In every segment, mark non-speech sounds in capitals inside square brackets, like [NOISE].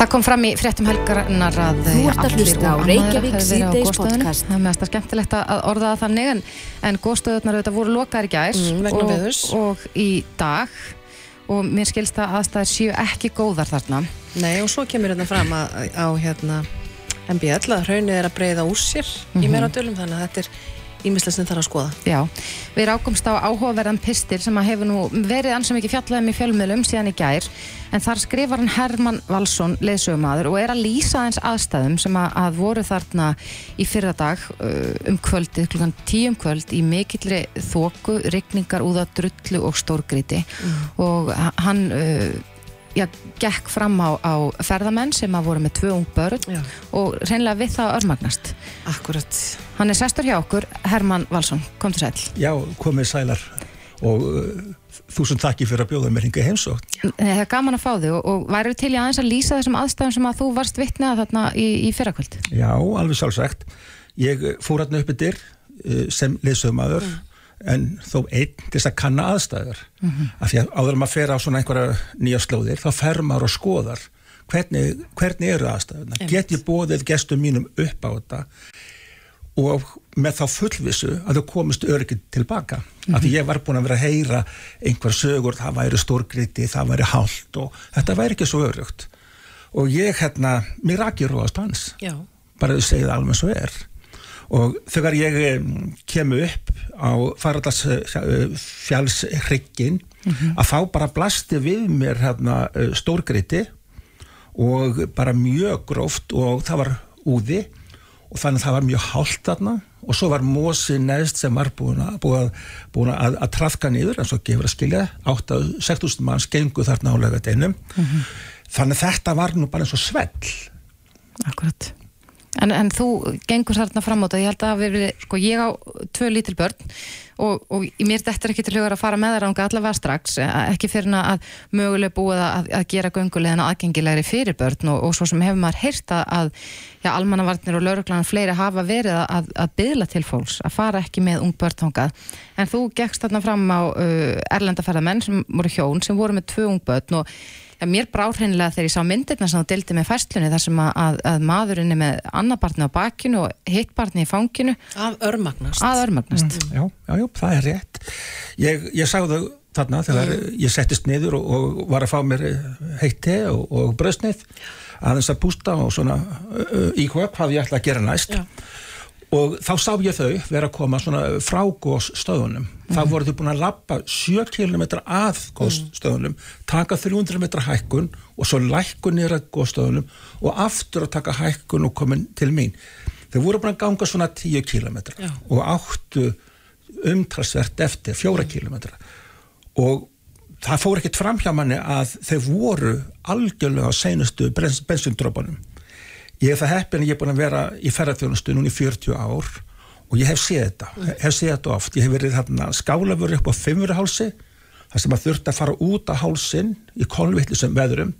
Það kom fram í fréttum helgarinnar að Þú ert að hlusta á Reykjavík síðdeis podcast. Það er mest að skemmtilegt að orða það þannig en, en góðstöðunar auðvitað voru lokaðar í gær Mm, og, og í dag og mér skilst að aðstæðir séu ekki góðar þarna. Nei, og svo kemur hérna fram að, á hérna MBL að hraunið er að breyða úr sér í Mhm. meira dölum þannig að þetta er ímislega sem þarf að skoða. Já, við rákumst á áhugaverðan pistil sem að hefur nú verið ansum ekki fjallaðum í fjölmiðlum síðan í gær en þar skrifar hann Herman Valsson leðsögumadur og er að lýsa eins aðstæðum sem að, að voru þarna í fyrradag uh, um kvöldið klukkan tíum kvöld í mikillri þóku, rigningar, úða, drullu og stórgriti og h- hann já, gekk fram á, á ferðamenn sem að voru með tvö ung börn Já. og reynlega við það örmagnast Akkurat. Hann er sestur hjá okkur, Herman Valsson, kom til sæl. Já, komið sælar og uh, þúsund takki fyrir að bjóða mér hinga heimsótt. Nei, Það er gaman að fá þig og, og væri til í aðeins að lýsa þessum aðstæðum sem að þú varst vitnað þarna í, í fyrrakvöld. Já, alveg sjálfsagt. Ég uh, fór hérna upp yfir uh, sem leysögumadur en þó einn til þess að kanna aðstæður. Af því að áður en maður fer á svona einhverja nýja slóðir þá fer maður og skoðar hvernig, hvernig eru aðstæðuna. Get ég bóðið gestum mínum upp á þetta og með þá fullvissu að þau komist öryggið tilbaka. Af því ég var búin að vera að heyra einhver sögur, það væri stórgriti, það væri hált og þetta væri ekki svo öryggt. Og ég hérna, mér rakir róast hans Já. bara þau segið alveg svo er og þegar ég um, kemur upp á faradals fjálsryggin að þá bara blasti við mér hérna stórgriti og bara mjög gróft og það var úði og þannig að það var mjög hált þarna og svo var Mósi neðst sem var búin að, búin að, að, trafka niður en svo gefur að skilja. 8-6.000 manns gengu þarna á lögateinum þannig að þetta var nú bara eins og svell. Akkurat. En, en þú gengur þarna fram á þetta, ég held að við, sko, ég á tvö lítil börn og, og mér þetta er ekki til hugar að fara með þær ánga allavega strax, eh, ekki fyrir að mögulega búið að, að gera göngulegina aðgengilegri fyrir börn og, og svo sem hefur maður heyrt að, að almannavarnir og lauruglan fleiri hafa verið að, að byðla til fólks, að fara ekki með ung börn þangað, en þú gekkst þarna fram á uh, erlendaferðamenn sem voru hjón, sem voru með tvö ung börn og Já, mér brá hreinlega þegar ég sá myndirna sem þú dildi með fæslunni þar sem að, að, að maðurinn er með annað barni á bakinu og hitt barni í fanginu Að örmagnast. að örmagnast. Já, já, já, það er rétt. Ég, ég sá þau þarna þegar ég settist niður og, og var að fá mér eh, heitt te og, og bröðsneið aðeins að pústa og svona uh, íkvað hvað ég ætla að gera næst. Já. Og þá sá ég þau vera að koma svona frá góðstöðunum. Mm. Þá voru þau búin að lappa 7 km að góðstöðunum, taka 300 metra hækkun og svo lækkun niður að góðstöðunum og aftur að taka hækkun og komin til mín. Þau voru búin að ganga svona 10 km Já. og áttu umtalsvert eftir 4 km og það fór ekkert fram hjá manni að þau voru algjörlega á seinustu bensindrópanum. Ég er það heppin að ég er búin að vera í ferðarþjónustu núna í 40 ár og ég hef séð þetta, hef séð þetta oft. Ég hef verið þarna skálafur upp á fimmurahálsi, þar sem að þurft að fara út á hálsin í kolvillisum veðurum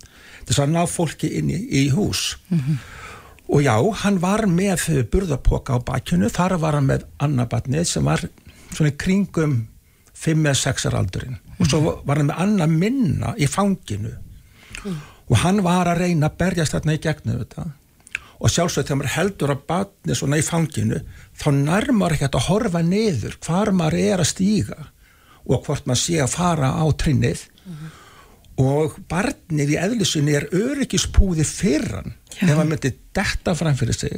þess að ná fólki inn í, í hús. Og já, hann var með burðapoka á bakinu, þar var hann með annabatnið sem var svona kringum 5 eða 6 aldurinn. Og svo var hann með annað minna í fanginu. Og hann var að reyna að berjast þarna í gegnum þetta og sjálfsög þegar maður heldur að batni svona í fanginu þá nærmar ekki að horfa niður hvar maður er að stíga og hvort maður sé að fara á trinnið. Og barnið í eðlisunni er öryggispúði fyrir hann. Ef hann myndi detta fram fyrir sig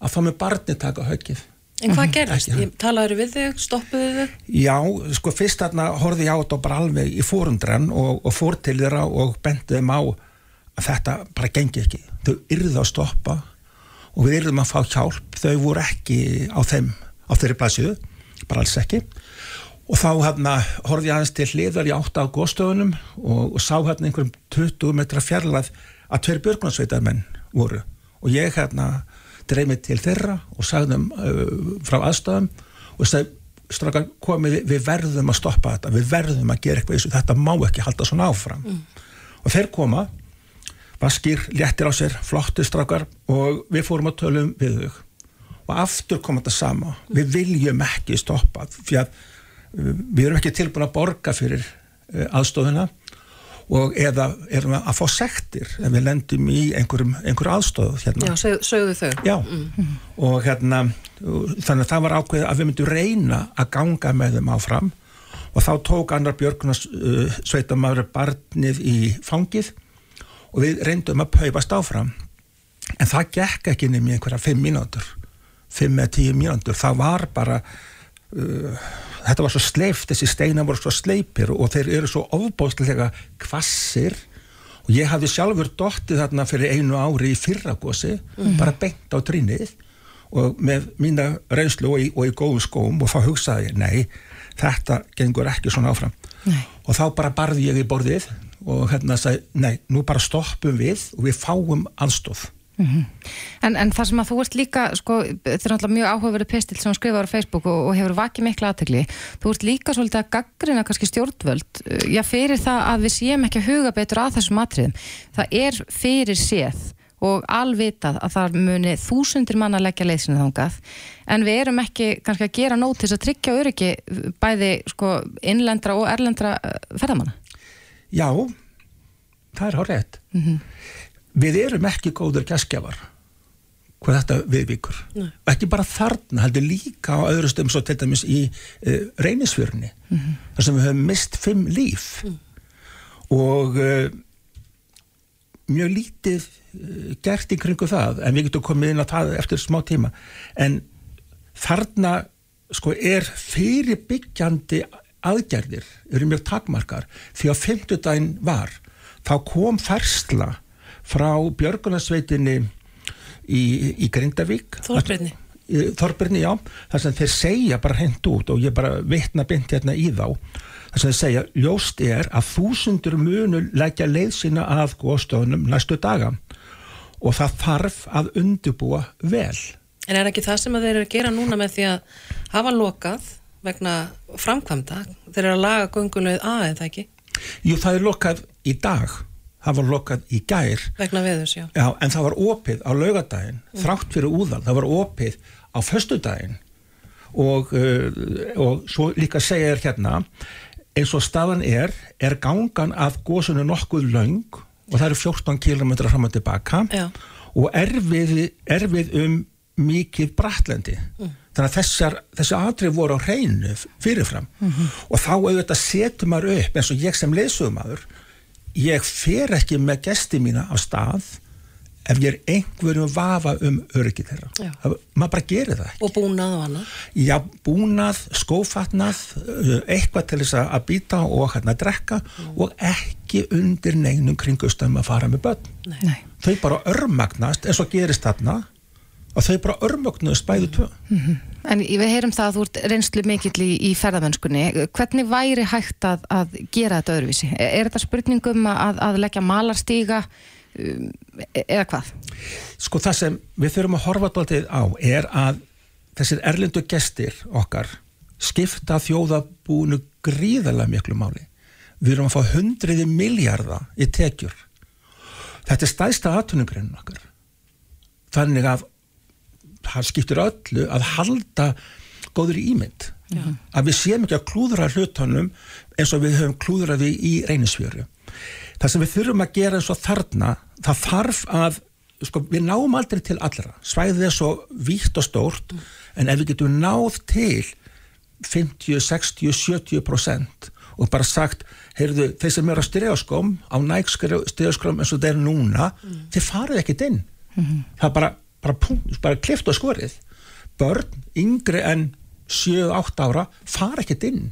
að þá með barnið taka höggið. En hvað gerðist? Ekki, Ég talaður við þig, stoppuðu þig? Já, sko fyrst þarna horfði ég á þetta bara alveg í fórundran og, og fór til þeirra og benti þeim á að þetta bara gengi ekki. Þau yrðu að stoppa og við yrðum að fá hjálp. Þau voru ekki á þeim, á þeirri blæsiðu, bara alls ekki. Og þá hérna horfði ég aðeins til hliðar í átta á góðstöðunum og, og sá hérna einhverjum 20 metra fjarlæð að tveir björgunarsveitarmenn voru. Og ég hérna dreif mig til þeirra og sagðum uh, frá aðstæðum og sagði, strákar komið, við verðum að stoppa þetta, við verðum að gera eitthvað í þessu, þetta má ekki halda svona áfram. Og þeir koma, vaskir, léttir á sér, flottir strákar og við fórum að tölum við þau. Og aftur kom þetta sama, við viljum ekki stoppa, því að uh, við erum ekki tilbúin að borga fyrir uh, aðstofuna og eða erum að fá sektir ef við lendum í einhverjum, einhverjum aðstöðu hérna. Já, sögðu þau. Já, mm. og hérna þannig að það var ákveðið að við myndum reyna að ganga með þeim áfram og þá tók annar Björgunas sveitamæður barnið í fangið og við reyndum að paupast áfram. En það gekk ekki nefnir einhverja fimm mínútur. Fimm eða tíu mínútur, það var bara uh, þetta var svo sleift, þessi steina voru svo sleipir og þeir eru svo ofbóðslega kvassir og ég hafði sjálfur dóttið þarna fyrir einu ári í fyrragósi, mm. bara beint á trínið og með mína reynslu og í, og í góðum skóm og þá hugsaði ég, nei, þetta gengur ekki svona áfram. Nei. og þá bara barði ég í borðið og hérna sagði, nei, nú bara stoppum við og við fáum anstóð Mm -hmm. en, en það sem að þú ert líka sko, þetta er náttúrulega mjög áhugaverið pistil sem skrifaður á Facebook og, og hefur vakið miklu aðtegli þú ert líka svolítið að gaggrina kannski stjórnvöld, já fyrir það að við séum ekki að huga betur að þessum matriðum það er fyrir séð og alvitað að það muni þúsundir manna leggja leysinu þángað en við erum ekki kannski að gera nót til að tryggja öryggi bæði sko, innlendra og erlendra eh, ferðamanna Já, það er hár rétt. Mm -hmm við erum ekki góður gæskjafar hvað þetta viðvíkur. Og ekki bara þarna, heldur líka á öðru stöðum svo til dæmis í uh, reynisfjörni mm -hmm. þar sem við höfum mist fimm líf. Mm. og uh, mjög lítið uh, gert í kringu það en við getum komið inn á það eftir smá tíma. En þarna sko er fyrirbyggjandi aðgerðir eru mjög takmarkar því að fymtudaginn var þá kom fersla frá Björgunarsveitinni í, í Grindavík. Þorbirni. Þorbirni, já, þar sem þeir segja bara hend út og ég bara vittna byndi hérna í þá þar sem þeir segja, ljóst er að þúsundur munu leggja leið sína að góðstofunum næstu daga. Og það þarf að undibúa vel. En er ekki það sem þeir eru að gera núna með því að hafa lokað vegna framkvæmda þeir eru að laga gungulegð að en það ekki? Jú, það er lokað í dag það var lokað í gær vegna veðus, já. já en það var opið á laugadaginn mm. þrátt fyrir úðal, það var opið á föstudaginn og, uh, og svo líka segja þér hérna eins og staðan er er gangan að góðsunu nokkuð laung og það eru 14 km fram og tilbaka já. og erfið, erfið um mikið bratlendi mm. þannig að þessar, þessi atrið voru á hreinu fyrirfram mm -hmm. og þá auðvitað setur maður upp eins og ég sem lesuðumadur ég fer ekki með gesti mína á stað ef ég er einhverjum vafa um öryggi þeirra. Það, maður bara gerir það ekki. Og búnað og annað? Já, búnað, skófatnað, eitthvað til þess að býta og hérna drekka mm. og ekki undir neinum kringustum að fara með börn. Nei. Þau bara örmagnast eins og gerist þarna og þau bara örmögnuðst bæðu tvö. Mm -hmm. En við heyrum það að þú ert reynslu mikill í, í ferðamennskunni. Hvernig væri hægt að, að gera þetta öðruvísi? Er, er þetta spurningum að, að leggja malarstíga um, eða hvað? Sko það sem við þurfum að horfa dáltið á er að þessir erlendu gestir okkar skipta þjóðabúinu gríðarlega miklu máli. Við erum að fá hundriði miljardar í tekjur. Þetta er stæsta aðtunumgreinu okkar. Þannig að það skiptir öllu að halda góður ímynd Já. að við séum ekki að klúðra hlutunum eins og við höfum klúðraði í reynisfjöru það sem við þurfum að gera eins og þarna það þarf að sko, við náum aldrei til allra svæðið er svo vítt og stórt mm. en ef við getum náð til 50, 60, 70% og bara sagt, heyrðu, þeir sem eru á styrjaskóm á næg styrjaskóm eins og þeir núna, mm. þeir farið ekkit inn mm -hmm. það bara bara, bara klift og skorið. Börn yngri en 7-8 ára fara ekkert inn.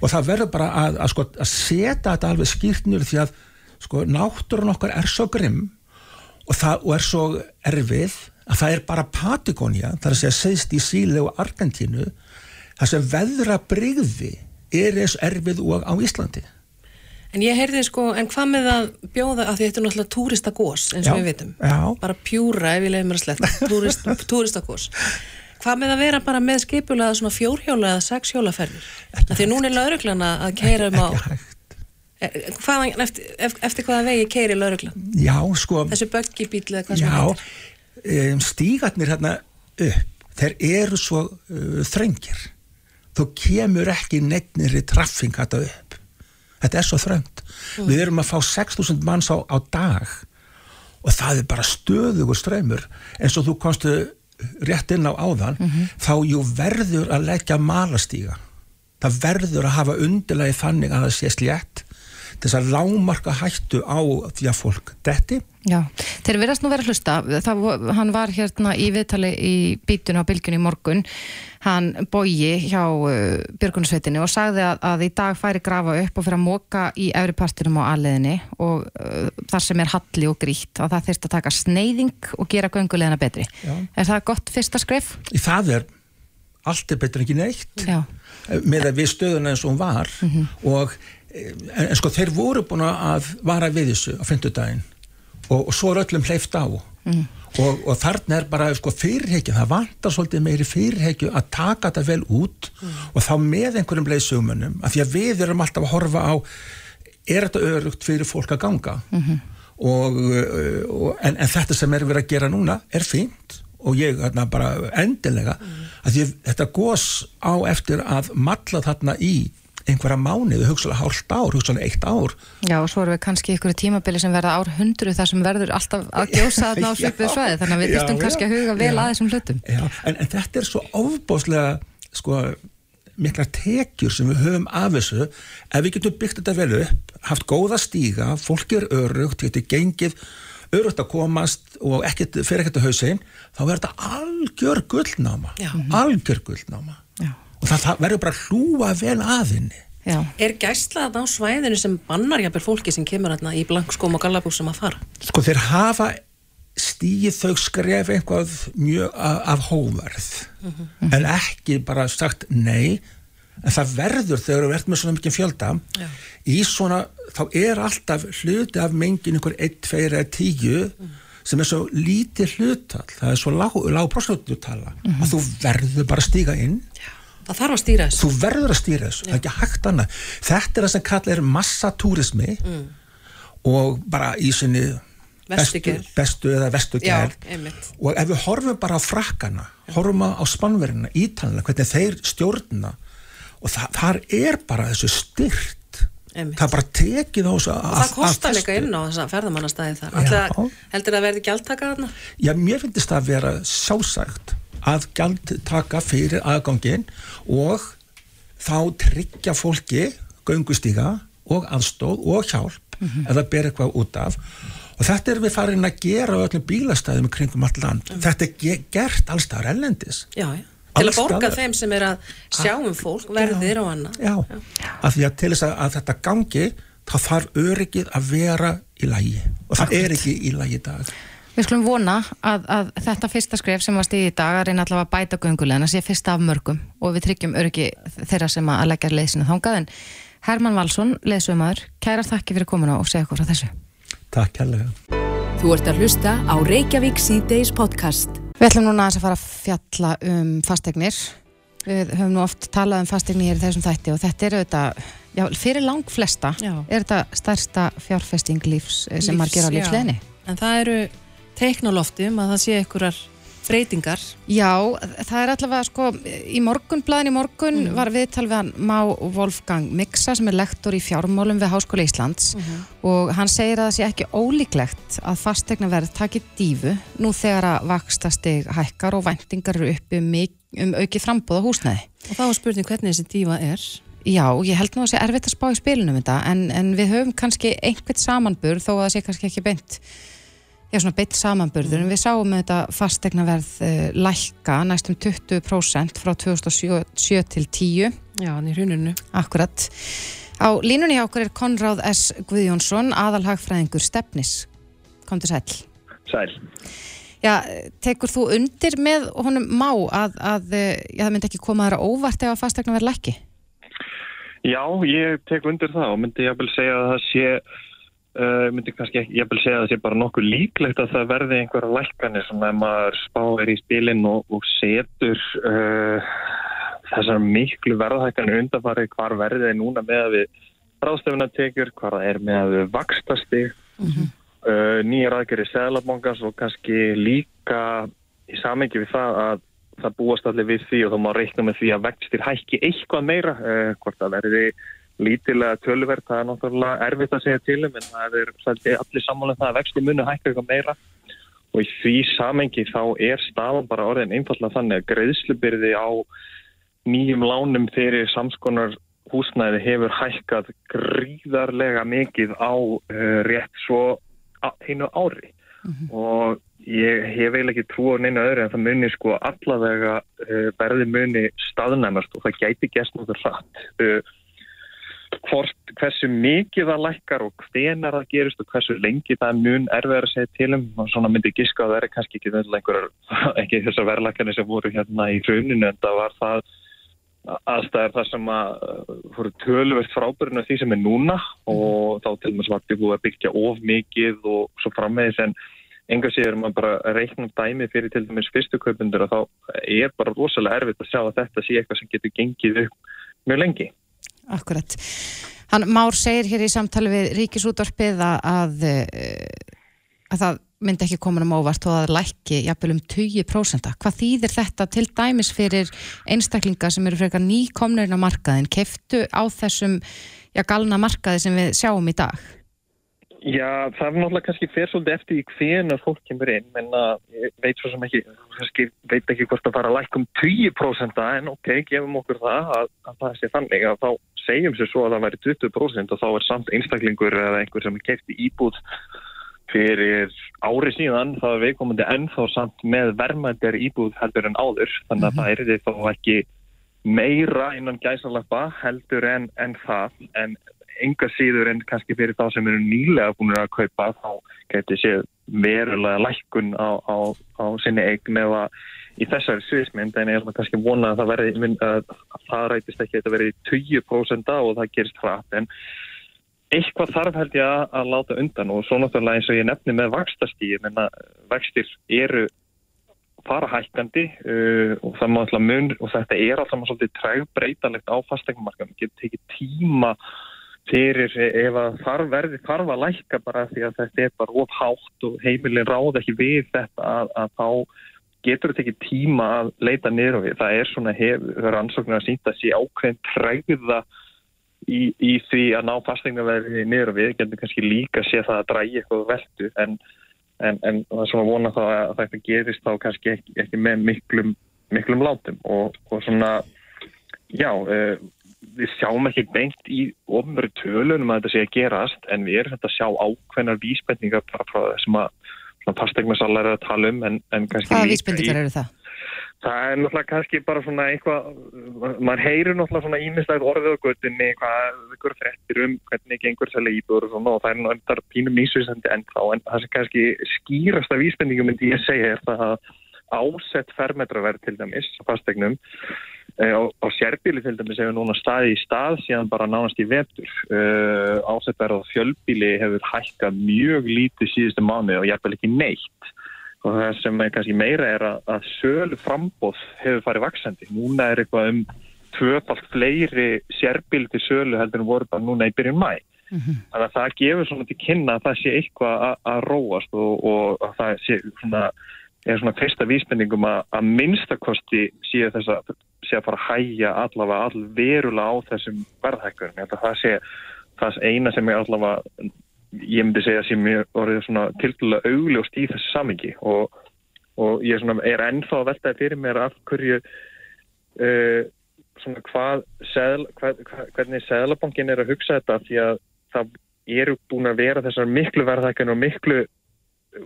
Og það verður bara að, að, sko, að setja þetta alveg skýrtnur því að sko, náttúrun okkar er svo grimm og, það, og er svo erfið að það er bara Patagonia þar að segja segst í Síle og Argentínu þar sem veðra brygði er eins erfið og á Íslandi En ég heyrði sko, en hvað með að bjóða að þetta er náttúrulega túristagós eins og já, við vitum, já. bara pjúra ef ég leiði mér að sletta, [LAUGHS] túrist, túristagós hvað með að vera bara með skipulega svona fjórhjóla eða sexhjólaferðir? Því núna er lauruglan að keira um á hvað, eftir, eftir hvaða vegi keiri lauruglan? Já, sko. Þessu böggibíl eða hvað sem heitir. Um, Stígatnir hérna upp þeir eru svo uh, þrengir þú kemur ekki nefnir í traffing þetta upp þetta er svo þröngt mm. við erum að fá 6.000 manns á, á dag og það er bara stöðugur ströymur eins og þú komstu rétt inn á áðan mm -hmm. þá jú verður að leggja malastíga það verður að hafa undirlegi þannig að það sé slétt þess að lámarka hættu á því að fólk detti. Já, þeir verðast nú verið að hlusta, það, hann var hérna í viðtali í bítun á bylgjunni í morgun, hann bóji hjá uh, Björgunsveitinni og sagði að, að í dag færi grafa upp og fyrir að móka í efri partinum á aðleðinni og uh, þar sem er halli og grítt og það þurft að taka sneiðing og gera göngulegina betri. Já. Er það gott fyrsta skref? Í það er allt er betur en ekki neitt Já. með að við stöðuna eins og hún var mm -hmm. og en, sko þeir voru búin að vara við þessu á fymtudaginn og, og svo er öllum hleyft á mm. og, og þarna er bara sko fyrirhekju, það vantar svolítið meiri fyrirhekju að taka þetta vel út mm. og þá með einhverjum leiðsögumunum af því að við erum alltaf að horfa á er þetta örugt fyrir fólk að ganga mm -hmm. og, en, en þetta sem er verið að gera núna er fínt og ég hérna bara endilega mm. að því, þetta gós á eftir að matla þarna í einhverja mánuðu, hugsalega hálft ár, hugsalega eitt ár. Já, og svo erum við kannski ykkur tímabili sem verða ár hundru þar sem verður alltaf að gjósa þarna á svipuðu svæði, þannig að við þurftum kannski að huga vel já, að þessum hlutum. Já, en, en þetta er svo ofbáslega, sko, mikla tekjur sem við höfum af þessu, ef við getum byggt þetta vel upp, haft góða stíga, fólk er örugt, getur gengið, örugt að komast og ekkert, fyrir ekkert að hausinn, þá verður þetta algjör gullnáma, algjör gullnáma. Já og það, það verður bara hlúa vel aðinni Já. Er gæslað á svæðinu sem bannarjapir fólki sem kemur hérna í blankskóm og gallabúsum að fara? Sko þeir hafa stíð þau skref eitthvað mjög af hóverð mm -hmm. en ekki bara sagt nei en það verður þegar þú ert með svona mikið fjölda Já. í svona, þá er alltaf hluti af mengin ykkur 1, 2 eða 10 mm. sem er svo lítið hlutal, það er svo lág, lág prosentutala mm -hmm. að þú verður bara stíga inn Já Það þarf að stýra þessu. Þú verður að stýra þessu, það er ekki hægt annað. Þetta er það sem kallað er massatúrismi mm. og bara í sinni bestu, bestu eða vestugerð og ef við horfum bara á frakkana, horfum á spannverðina, ítalina, hvernig þeir stjórna og það, þar er bara þessu styrt. Einmitt. Það bara tekið á þessu og það kostar líka inn á þessa ferðamannastæði þar. Heldur það að verði gjaldtaka þarna? Já, mér finnst það að vera sjásægt að gjald taka fyrir aðgangin og þá tryggja fólki göngustíga og aðstóð og hjálp mm -hmm. eða ber eitthvað út af og þetta er við farin að gera á öllum bílastæðum kringum allt land. Mm -hmm. Þetta er ge gert allstaðar ellendis. Já, já. Til að borga þeim sem er að sjá um fólk verðir á annað. Já, já. Af því að til þess að, að þetta gangi þá þarf öryggið að vera í lægi og það Akkurat. er ekki í lægi í dag. Við skulum vona að, að þetta fyrsta skref sem var stíð í dag að reyna allavega að bæta göngulegna sé fyrsta af mörgum og við tryggjum öryggi þeirra sem að leggja leysinu þángað en Herman Valsson, leysumæður, kæra þakki fyrir komuna og segja okkur frá þessu. Takk kærlega. Þú ert að hlusta á Reykjavík C-Days podcast. Við ætlum núna að fara að fjalla um fastegnir. Við höfum nú oft talað um fastegnir í þessum þætti og þetta er auðvitað, já, fyrir lang flesta já. er þetta stærsta fjárfesting lífs sem Lífs, margir á lífsleginni. En það eru teiknalofti um að það sé einhverjar breytingar. Já, það er allavega sko, í morgun, blæðin í morgun mm. var viðtal við hann Má Wolfgang Mixa sem er lektor í fjármálum við Háskóla Íslands mm -hmm. og hann segir að það sé ekki ólíklegt að fastegnaverð takir dífu nú þegar að vaksta steg hækkar og vendingar eru uppi um, um auki frambóða húsnæði. Og þá er spurning hvernig þessi dífa er? Já, ég held nú að það sé erfitt að spá í spilunum þetta en, en við höfum kannski einhvert samanburð þó að það sé kannski ekki beint já, svona beitt samanburður, en við sáum þetta fastegnaverð uh, lækka næstum 20% frá 2007 til 10. Já, hann er hruninu. Akkurat. Á línunni hjá okkur er Konráð S. Guðjónsson, aðalhagfræðingur Stefnis. Kom til sæl. Sæl. Já, tekur þú undir með honum má að, að eh, já, það myndi ekki koma þér að óvart ef að fastegnaverð lækki? Já, ég tek undir það og myndi ég að vel segja að það sé Uh, myndi kannski ekki, ég vil segja að það sé bara nokkuð líklegt að það verði einhverja lækkanir sem að maður spáir í spilin og, og setur uh, þessar miklu verðhækkanir undanfari hvar verði það núna með að við ráðstöfunatekur, hvar það er með að við vakstastig mm -hmm. uh, nýjar aðgerri seglabankans og kannski líka í samengi við það að það búast allir við því og þá má reikna með því að vextir hækki eitthvað meira hvort það verði lítilega tölverð, það er náttúrulega erfitt að segja til um en það er svolítið allir sammála um það að vexti munu hækka eitthvað meira. Og í því samengi þá er stafan bara orðin einfallega þannig að greiðslubyrði á nýjum lánum fyrir samskonar húsnæði hefur hækkað gríðarlega mikið á uh, rétt svo einu ári. Mm -hmm. og ég hef eiginlega ekki trú á neina öðru en það muni sko allavega uh, verði muni staðnæmast og það gæti gæst náttúrulega rætt uh, hvort hversu mikið það lækkar og hvenar það gerist og hversu lengi það mun erfiðar að segja til um. Og svona myndi gíska að það er kannski ekki, [LAUGHS] ekki þessar verðlækjarnir sem voru hérna í hruninu en það var það aðstæðar þar sem að voru tölvert frábærinu því sem er núna. Og þá til og með svarti búið að byggja of mikið og svo frammeðis en enga séður maður bara reiknum dæmi fyrir til dæmis fyrstu kaupundur og þá er bara rosalega erfitt að sjá að þetta sé eitthvað sem getur gengið upp mjög lengi. Akkurat. Hann Már segir hér í samtali við Ríkisútvarpið að, að, að það myndi ekki koma um óvart og að lækki jafnvel um 20%. Hvað þýðir þetta til dæmis fyrir einstaklinga sem eru frekar nýkomnurinn á markaðin? Keftu á þessum já, galna markaði sem við sjáum í dag? Já, það er náttúrulega kannski fyrir svolítið eftir í hvenar fólk kemur inn, en ég veit svo sem ekki, kannski veit ekki hvort að fara að lækka um 10% en ok, gefum okkur það að, að það sé þannig að þá segjum sér svo að það væri 20% og þá er samt einstaklingur eða einhver sem keift í íbúð fyrir ári síðan, þá er viðkomandi ennþá samt með vermaðir íbúð heldur en áður, þannig að mm -hmm. það er því þá ekki meira innan gæsalappa heldur en, en það, en enga síður en kannski fyrir þá sem eru nýlega búin að kaupa þá getur séð verulega lækkun á, á, á sinni eign eða í þessari sviðsmynd en ég er kannski vonað að það verði að það rætist ekki að þetta verði 20% og það gerist hratt en eitthvað þarf held ég að, að láta undan og svo náttúrulega eins og ég nefni með vakstastíð menna vextir eru fara hækkandi uh, og það má alltaf mun og þetta er alltaf svolítið trægbreytalegt á fastegnumarkaðum, það getur tekið tíma fyrir ef að þarf verði þarf að lækka bara því að þetta er bara ofhátt og heimilin ráð ekki við þetta að, að þá getur þetta ekki tíma að leita niður og við. Það er svona hefur ansóknir að sýnda sér ákveðin træða í, í því að ná fastegnaverði niður og við getur kannski líka sé það að drægi eitthvað veldu en, en, en það er svona vona þá að þetta gerist þá kannski ekki, ekki með miklum, miklum látum og, og svona já, uh, við sjáum ekki beint í ofnverðu tölunum að þetta sé að gerast en við erum þetta að sjá ákveðnar vísbendingar frá þessum að fastegnasallar er að tala um en, en Hvaða vísbendingar eru það? Það er náttúrulega kannski bara svona eitthvað, mann heyrir náttúrulega svona ímestæð orðið á göttinni, hvað ykkur frettir um hvernig einhver selja íbúður og svona og það er náttúrulega pínum nýsvísandi ennþá en það sem kannski skýrasta vísbendingum myndi ég segja er það að ásett fermetraverð til dæmis fastegnum Eh, á, á sérbíli til dæmis hefur núna staði í stað síðan bara nánast í vetur. Uh, eh, Ásættverð á fjölbíli hefur hækkað mjög lítið síðustu mánu og jæfnvel ekki neitt. Og það sem er kannski meira er að, að sölu frambóð hefur farið vaksandi. Núna er eitthvað um tvöfalt fleiri sérbíli til sölu heldur en voru bara núna í byrjun mæ. Mm -hmm. Þannig að það gefur svona til kynna að það sé eitthvað að róast og, og að það sé svona er svona fyrsta vísbendingum að, að minnstakosti séu þess að sé að fara að hæja allavega all verulega á þessum verðhækkurum. Það sé það eina sem ég allavega, ég myndi segja sem ég orðið svona tildulega augljóst í þessu samingi og, og ég svona, er ennþá að veltaði fyrir mér af hverju uh, svona hvað, seðl, hvað, hvernig Sæðlabankin er að hugsa þetta því að það eru búin að vera þessar miklu verðhækkunum og miklu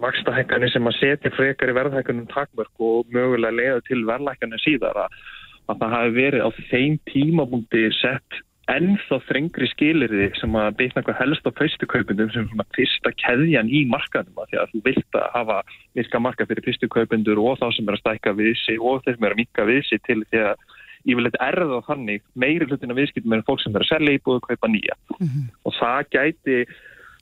vakstahækkanir sem að setja frekar í verðhækkunum takmörk og mögulega leiða til verðhækkanir síðar að að það hafi verið á þeim tímabúndi sett ennþá þrengri skilirði sem að beitna hvað helst á fyrstu kaupendum sem svona fyrsta keðjan í markaðum að því að þú vilt að hafa virka markað fyrir fyrstu kaupendur og þá sem er að stækka við sig og þeir sem er að minka við sig til því að yfirleitt erða þannig meiri hlutin af viðskiptum er fólk sem er að selja íbúið og kaupa nýja mm -hmm. og það gæti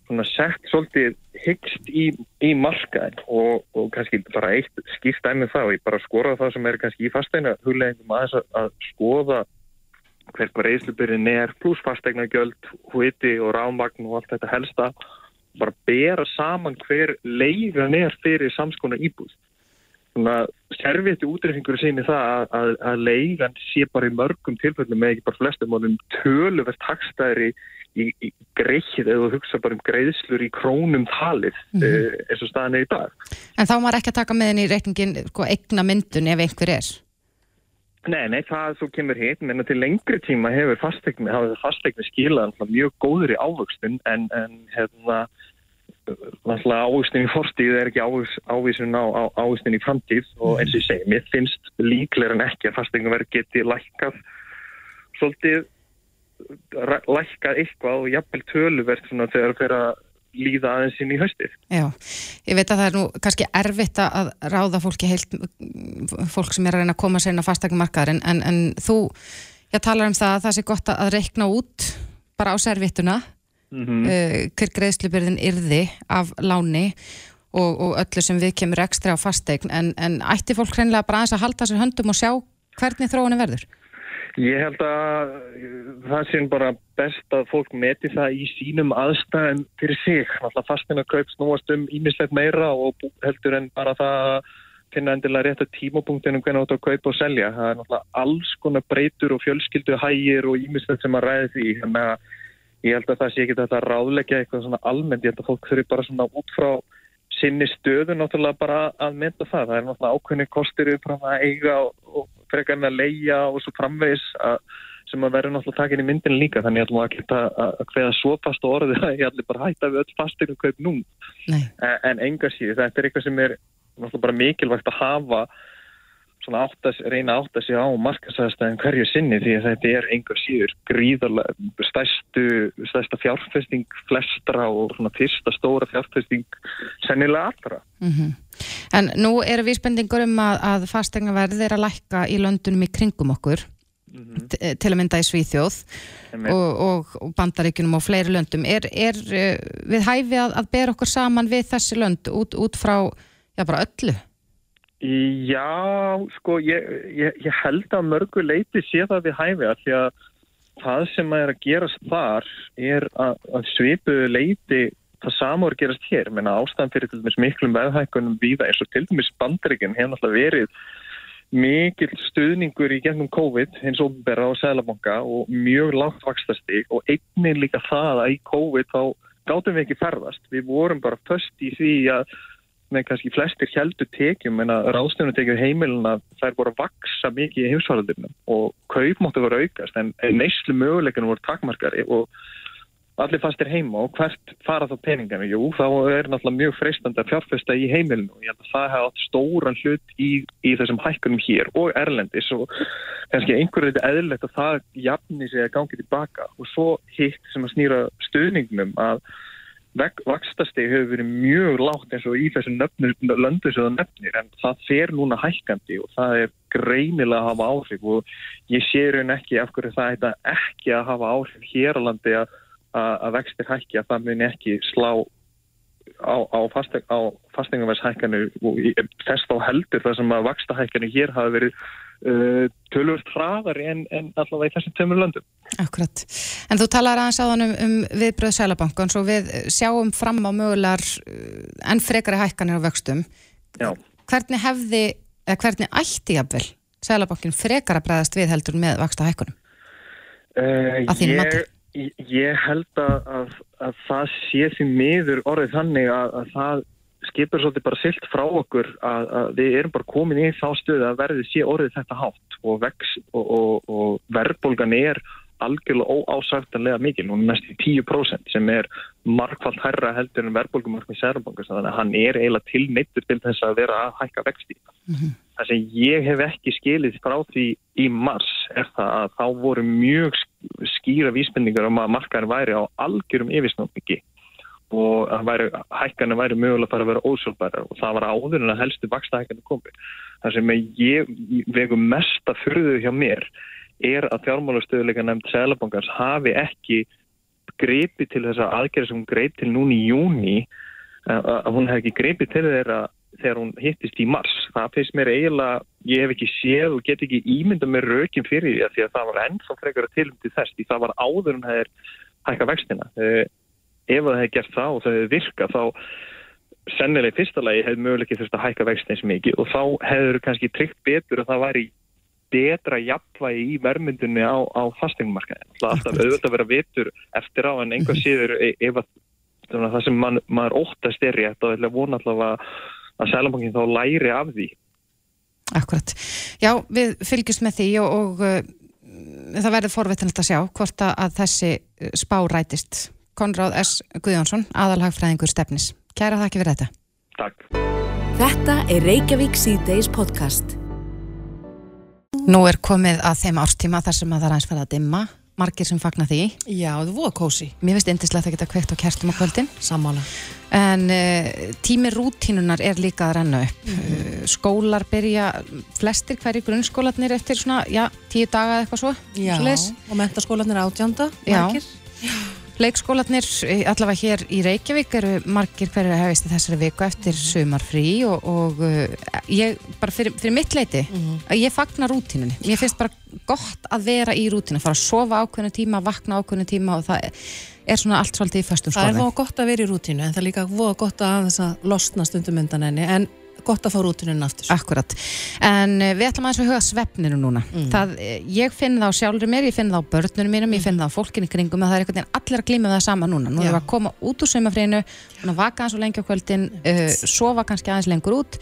svona sett svolítið hyggst í, í markaðin og, og kannski bara eitt skýrt æmið þá, ég bara skoraði það sem er kannski í fastægna hugleggingum aðeins að, að skoða hver hvað reyslubyrðin er pluss fastegna göld, hviti og rámvagn og allt þetta helsta. Bara bera saman hver leiðan er fyrir samskona íbúð. Svona serviti útreifingur síni það að, að, að leigan sé bara í mörgum tilfellum með ekki bara flestum og um töluvert hagstæðri í, í greið eða hugsa bara um greiðslur í krónum talið mm -hmm. uh, eins og staðan er í dag. En þá maður ekki að taka með henni í reikningin sko, eigna myndun ef einhver er? Nei, nei, það svo kemur hitt, menn til lengri tíma hefur fastegni, hafið fastegni skilað mjög góður í ávöxtun en, en hérna ávísin í fortíð er ekki ávísin á ávísin í framtíð og eins og ég segi, mér finnst líklega en ekki að fastingaverð geti lækkað svolítið lækkað eitthvað og jafnvel töluvert þegar það fyrir að líða aðeins inn í haustið. Já, ég veit að það er nú kannski erfitt að ráða fólki heilt, fólk sem er að reyna að koma sér inn á fastegnumarkaðarinn en, en þú, ég talar um það að það sé gott að reikna út bara á servittuna mm -hmm. uh, hver greiðslubyrðin yrði af láni og, og öllu sem við kemur ekstra á fastegn en, en ætti fólk hreinlega bara aðeins að halda sér höndum og sjá hvernig þróunum verður? Ég held að það sé bara best að fólk meti það í sínum aðstæðum fyrir sig. Alltaf fastina kaup snúast um ímislegt meira og heldur en bara það að finna endilega rétt að tímapunktinu hvernig átt að kaupa og selja. Það er náttúrulega alls konar breytur og fjölskyldu hægir og ímislegt sem að ræði því. Þannig að ég held að það sé ekki þetta að ráðleggja eitthvað svona almennt, ég held að fólk þurfi bara svona út frá sinni stöðu náttúrulega bara að mynda það, það er náttúrulega ákveðni kostir upp frá að eiga og, og frekar með að leia og svo framvegs að, sem að verður náttúrulega takin í myndinu líka þannig að það geta að hveða svo fast orði að ég allir bara hætta við öll fastegum kaup nú, en, en enga síðu þetta er eitthvað sem er náttúrulega bara mikilvægt að hafa áttas, reyna að átta sig á markasæðastæðin hverju sinni því að þetta er einhver síður gríðarlega stærstu, stærsta fjárfesting flestra og svona fyrsta stóra fjárfesting sennilega allra. Mm -hmm. En nú eru vísbendingur um að, að fastegnaverðið er að lækka í löndunum í kringum okkur mm -hmm. til að mynda í Svíþjóð og, og, og bandaríkunum og fleiri löndum. Er, er eh, við hæfi að, að bera okkur saman við þessi lönd út, út frá já, bara öllu? Já, sko, ég, ég, ég held að mörgu leiti sé það við hæfi að því að það sem er að gerast þar er að, að svipu leiti það samur gerast hér, menna ástæðan fyrir til dæmis miklum veðhækkunum víða eins og til dæmis bandryginn hefur náttúrulega verið mikil stuðningur í gennum COVID hins óbera á Sælabanka og mjög lágt vakstastík og einnig líka það að í COVID þá gáttum við ekki ferðast. Við vorum bara först í því að með kannski flestir heldur tekjum en að ráðstöfnutekjum heimilina þær voru að vaksa mikið í heimsvaraldunum og kaupmáttu voru aukast en neyslu möguleikunum voru takmarkari og allir fastir heima og hvert fara þá peningana? Jú, þá er náttúrulega mjög freistandi að fjárfesta í heimilinu og ég held að það hafa átt stóran hlut í, í þessum hækkunum hér og erlendis og kannski einhverju þetta eðlert að það jafni sig að gangi tilbaka og svo hitt sem að snýra stöðningnum að vakstasteg hefur verið mjög lágt eins og í þessum löndu sem það nefnir en það fer núna hækkandi og það er greinilega að hafa áhrif og ég sé raun ekki af hverju það heita ekki að hafa áhrif hér á landi að, að vextir hækki að það muni ekki slá á, á, fasteg, á fastegnarverðshækkanu og þess þá heldur það sem að vakstahækkanu hér hafa verið uh, tölvöld hraðari en, en allavega í þessum tömur löndum. Akkurat. En þú talar aðeins á þann um, um viðbröð Sælabankans og við sjáum fram á mögulegar uh, en frekari hækkanir á vöxtum. Já. Hvernig hefði, eða hvernig ætti jafnvel Sælabankin frekar að bregðast við heldur með vaksta hækkunum? Uh, að þínu mati? Ég held að, að, að það sé því miður orðið þannig að, að það skipur svolítið bara silt frá okkur að, að við erum bara komin í þá stöðu að verði sé orðið þetta hátt og, vex, og, og, og verðbólgan er algjörlega óásæftanlega mikil, er næst í 10% sem er markvallt herra heldur en verðbólgumarkmi sérbankas, þannig að hann er eiginlega tilneittur til þess að vera að hækka vexti. Mm -hmm. Það sem ég hef ekki skilið frá því í mars er það að þá voru mjög skýra vísbendingar um að markaðin væri á algjörum yfirsnáttbyggi og væri, hækkanir væri mögulega bara að vera ósjálfbæra og það var áður en að helstu vaksta hækkanir komi. Það sem ég vegu mest að fyrðu hjá mér er að fjármálastöðuleika nefnd Sælabankars hafi ekki greipi til þessa aðgerð sem hún greip til núni í júni að hún hef ekki greipi til þeirra þegar hún hittist í mars. Það feist mér eiginlega, ég hef ekki séð og get ekki ímynda með rökin fyrir því að, því að það var ennþá frekar að tilum til þess því það var áður en það er hækka vextina. Ef það hefði gert það og það hefði virkað þá sennilega í fyrsta lagi hefur möguleikið þurft að hækka vextin eins mikið og þá hefur kannski tryggt betur að það væri betra jafnvægi í vermyndunni á, á fastegnumarkaðin. Það er alltaf auðvitað að vera vitur eftir á en einhver síður e- ef að svona, það sem man, maður óttast er rétt og ætla vona alltaf að, að Sælabankin þá læri af því. Akkurat. Já, við fylgjumst með því og, og uh, það verður forveitinlega að sjá hvort að þessi uh, spá rætist. Konráð S. Guðjónsson, aðalhagfræðingur stefnis. Kæra þakki fyrir þetta. Takk. Þetta er Reykjavík C-Days podcast. Nú er komið að þeim árstíma þar sem að það er aðeins farið að dimma. Margir sem fagna því. Já, það voru kósi, Mér finnst indislegt að geta kveikt á kertum á kvöldin. sammála. En uh, tími rútínunar er líka að renna upp. Mm skólar byrja, flestir hverju grunnskólarnir eftir svona, já, tíu daga eða eitthvað svo. Já, svoleiðis. og mentaskólanir átjánda, Já. Eh, allavega hér í Reykjavík, eru margir hverju að hefist í þessari viku eftir sumarfrí og, og uh, ég, bara fyrir, fyrir mitt leiti, að ég fagna rútínunni. Mér finnst bara gott að vera í rútínu, fara að sofa ákveðnu tíma, vakna ákveðnu tíma og það er svona allt svolítið í föstum Það er voða gott að vera í rútínu, en það er líka gott að þess að losna stundum undan henni, en gott að fá rútínun aftur. Akkurat, en uh, við ætlum aðeins að huga svefninu núna. Það, eh, ég finn það á sjálfur mér, ég finn það á börnunum mínum ég finn það á fólkinni kringum að það er einhvern veginn allir að glíma við það sama núna, nú erum við að koma út úr sömafrínu, vaka aðeins og lengi á kvöldin uh, sofa kannski aðeins lengur út.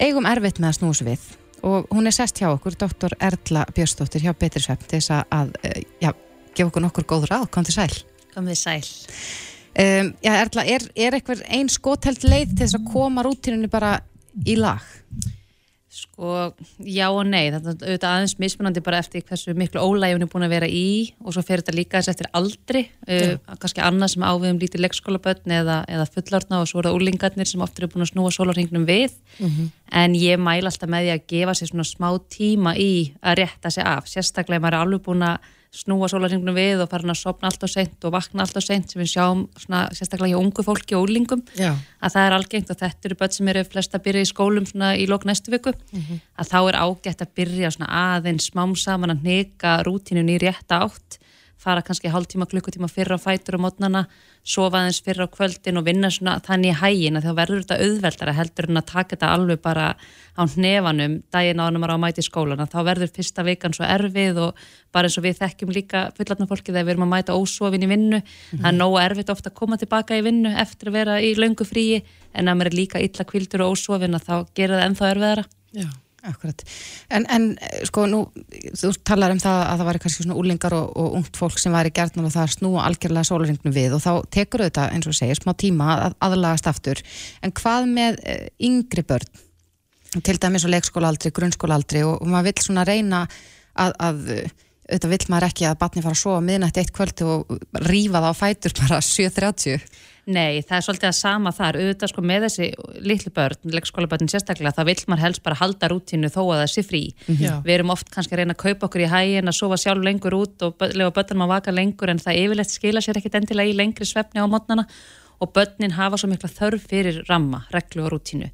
Eigum erfitt með að snúa sig við. Og hún er sest hjá okkur, doktor Erla Björnsdóttir hjá Betri Svefn til þess að, uh, já, gefa okkur nokkur góð ráð, kom til sæl. Komið sæl. um, Já, Erla, er, er eitthvað ein skotelt leið til þess að koma rútínunni bara í lag? Sko, já og nei, þetta er auðvitað aðeins mismunandi bara eftir hversu miklu ólægjum er búin að vera í og svo fer þetta líka þess eftir aldri, uh, kannski annað sem áviðum lítið leikskólabötn eða, eða fullorna og svo eru það úlingarnir sem oft eru búin að snúa sólarhingnum við, en ég mæla alltaf með því að gefa sér svona smá tíma í að rétta sig af, sérstaklega ef maður er alveg búin að snúa sólarhingnum við og farin að sopna allt og seint og vakna allt og seint sem við sjáum svona, sérstaklega hjá ungu fólki og úlingum Já. að það er algengt og þetta eru börn sem eru flest að byrja í skólum svona í lók næstu viku að þá er ágætt að byrja svona aðeins smám saman að neka rútínun í rétta átt fara kannski hálftíma, klukkutíma fyrra á fætur á mótnana, sofa aðeins fyrra á kvöldin og vinna svona þannig í hægin að þá verður þetta auðveldara heldur en að taka þetta alveg bara á hnefanum daginn áður en maður á að mæta í skólan þá verður fyrsta vikan svo erfið og bara eins og við þekkjum líka fullatna fólki þegar við erum að mæta ósofin í vinnu það er nógu erfitt ofta að koma tilbaka í vinnu eftir að vera í löngu fríi en að maður er líka illa kvildur og ósofin að þá gera það ennþá erfiðara Já. Akkurat. En, en eh, sko nú, þú talar um það að það væri kannski svona úlingar og, og ungt fólk sem væri gert og það að snúa algjörlega sólaringnu við og þá tekur auðvitað, eins og segir, smá tíma að aðlagast aftur. En hvað með uh, yngri börn? Til dæmis á leikskólaaldri, grunnskólaaldri og, og maður vill svona reyna að, að eh, auðvitað vill maður ekki að batni fara að sofa miðnætti eitt kvöldi og rífa það á fætur bara 7.30. Nei, það er svolítið að sama þar, auðvitað sko með þessi litlu börn, leikskólabörn sérstaklega, þá vill maður helst bara halda rútínu þó að það sé frí. Já. Við erum oft kannski að reyna að kaupa okkur í hægin að sofa sjálf lengur út og lefa börnum að vaka lengur en það yfirleitt skila sér ekkit endilega í lengri svefni á mótnana og börnin hafa svo mikla þörf fyrir ramma, reglu og rútínu.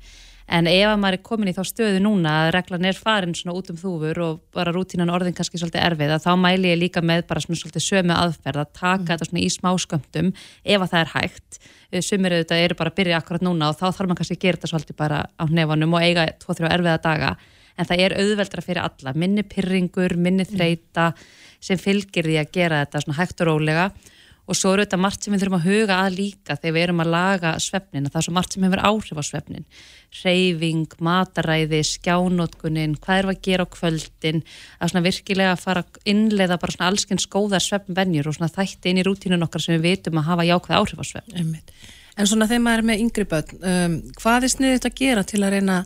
En ef að maður er komin í þá stöðu núna að reglan er farin svona út um þúfur og bara rútínan orðin kannski svolítið erfið að þá mæli ég líka með bara svona svolítið sömu aðferð að taka þetta svona í smáskömmtum ef að það er hægt. Eh, Sumir auðvitað eru bara að byrja akkurat núna og þá þarf maður kannski að gera þetta svolítið bara á hnefanum og eiga tvo-þrjá erfiða daga. En það er auðveldra fyrir alla, minni pyrringur, minni þreita sem fylgir því að gera þetta svona hægt og rólega og svo eru þetta margt sem við þurfum að huga að líka þegar við erum að laga svefnin það er svo margt sem hefur áhrif á svefnin reyfing, mataræði, skjánótkunin hvað við að gera á kvöldin að svona virkilega fara að innleiða bara svona allskins góðar svefnvenjur og svona þætti inn í rútínun okkar sem við vitum að hafa jákvæð áhrif á svefn. En svona þegar maður er með yngri börn, um, hvað er sniðið að gera til að reyna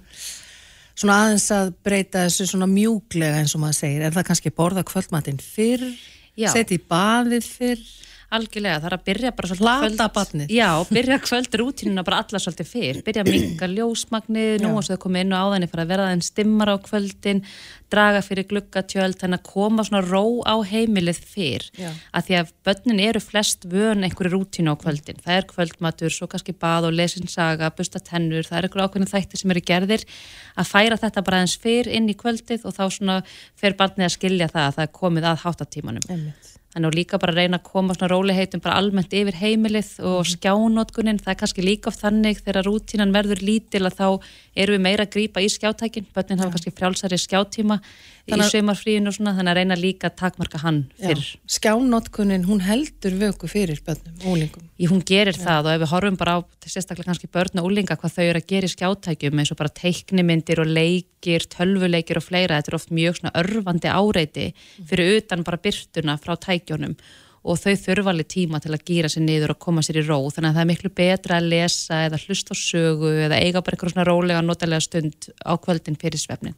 svona aðeins að breyta þessu svona mjúglega eins og maður segir? Er það kannski borða kvöldmatinn fyrr, setja í baðið fyrr? Algjörlega, það er að byrja bara svolítið barnið. Já, byrja kvöld rútínuna bara alla svolítið fyrr, byrja að [CLEARS THROAT] minga ljósmagnið, nú og svo þau komið inn á áðan fara að verða þeim stimmar á kvöldin draga fyrir gluggatjöld, þannig að koma svona ró á heimilið fyrr. Að því að börnin eru flest vön einhverju rútínu á kvöldin, það er kvöldmatur svo kannski bað og lesinsaga, busta tennur það er einhverju ákveðin þætti sem eru gerðir. Að færa þetta bara aðeins fyrr inn í kvöldið og þá svona fer barnið að skilja það að það er komið að háttatímanum. Einmitt. Þannig að líka bara reyna að koma svona róliheitum bara almennt yfir heimilið og skjánótkunin, það er kannski líka oft þannig þegar rútínan verður lítil að þá erum við meira að grípa í skjátækin, börnin hafa kannski frjálsari skjátíma í Þannig að- sömarfríinu og svona, þannig að reyna líka að takmarka hann fyrr. Skjánotkunin, hún heldur vöku fyrir bönnum, ólingum. Í hún gerir það og ef við horfum bara á sérstaklega kannski börn og úlinga hvað þau eru að gera í skjátækjum eins og bara teiknimyndir og leikir, tölvuleikir og fleira, þetta er oft mjög svona örfandi áreiti fyrir utan bara byrtuna frá tækjónum og þau þurfa alveg tíma til að gýra sér niður og koma sér í ró þannig að það er miklu betra að lesa eða hlusta á sögu eða eiga bara eitthvað svona rólega notalega stund á kvöldin fyrir svefnin.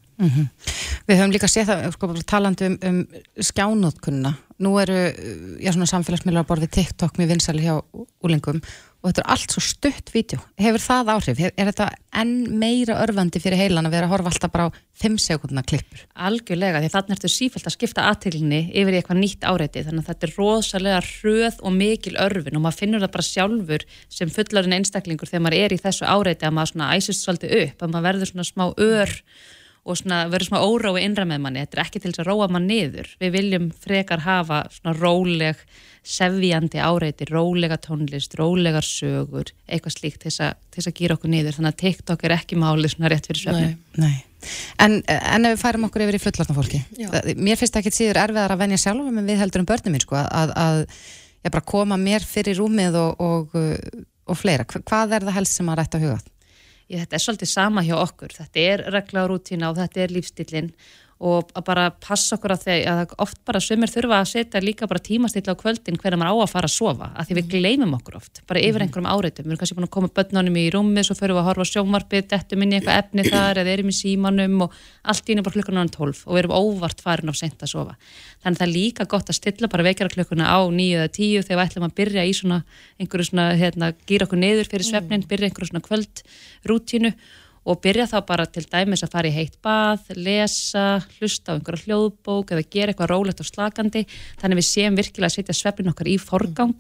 Við höfum líka séð það, sko, bara talandi um, um skjánótkunna. Nú eru, já, samfélagsmiðlar við TikTok mjög vinsali hjá úlingum og þetta er allt svo stutt vídeo. Hefur það áhrif? Er, þetta enn meira örfandi fyrir heilan að vera að horfa alltaf bara á 5 sekundna klippur? Algjörlega, því þannig ertu sífælt að skipta aðtilni yfir eitthvað nýtt áreiti þannig að þetta er rosalega hröð og mikil örfin og maður finnur það bara sjálfur sem fullarinn einstaklingur þegar maður er í þessu áreiti að maður æsist svolítið upp að maður verður svona smá ör og svona verður svona órói innra með manni þetta er ekki til þess að róa mann niður við viljum frekar hafa svona róleg sefjandi áreiti, rólega tónlist, rólegar sögur eitthvað slíkt til þess að, gýra okkur niður þannig að TikTok er ekki máli svona rétt fyrir svefni Nei. En, en ef við færum okkur yfir í fullorðna fólki, Já. mér finnst ekki síður erfiðar að venja sjálfum en við heldur um börnum mín, sko, að, að ég bara koma mér fyrir rúmið og, og, og fleira. Hva- Hvað er það helst sem að rætta að huga? Ég, þetta er svolítið sama hjá okkur. Þetta er regla og rútína og þetta er lífstillin og að bara passa okkur að þegar að oft bara sömur þurfa að setja líka bara tímastilla á kvöldin hvernig maður á að fara að sofa að því við gleymum okkur oft, bara yfir einhverjum áreitum við erum kannski búin að koma börnunum í rúmið svo förum við að horfa sjónvarpið, dettum inn í eitthvað efni þar eða erum í símanum og allt í einu bara klukkan án 12 og við erum óvart farin á sent að sofa. Þannig að það er líka gott að stilla bara vekjara klukkuna á 9 eða 10 þegar við ætlum að byrja í svona einhverju svona, hérna, gýra okkur niður fyrir svefnin, byrja einhverju svona kvöldrútínu og byrja þá bara til dæmis að fara í heitt bað, lesa, hlusta á einhverja hljóðbók eða gera eitthvað rólegt og slakandi. Þannig við séum virkilega að setja svefnin okkar í forgang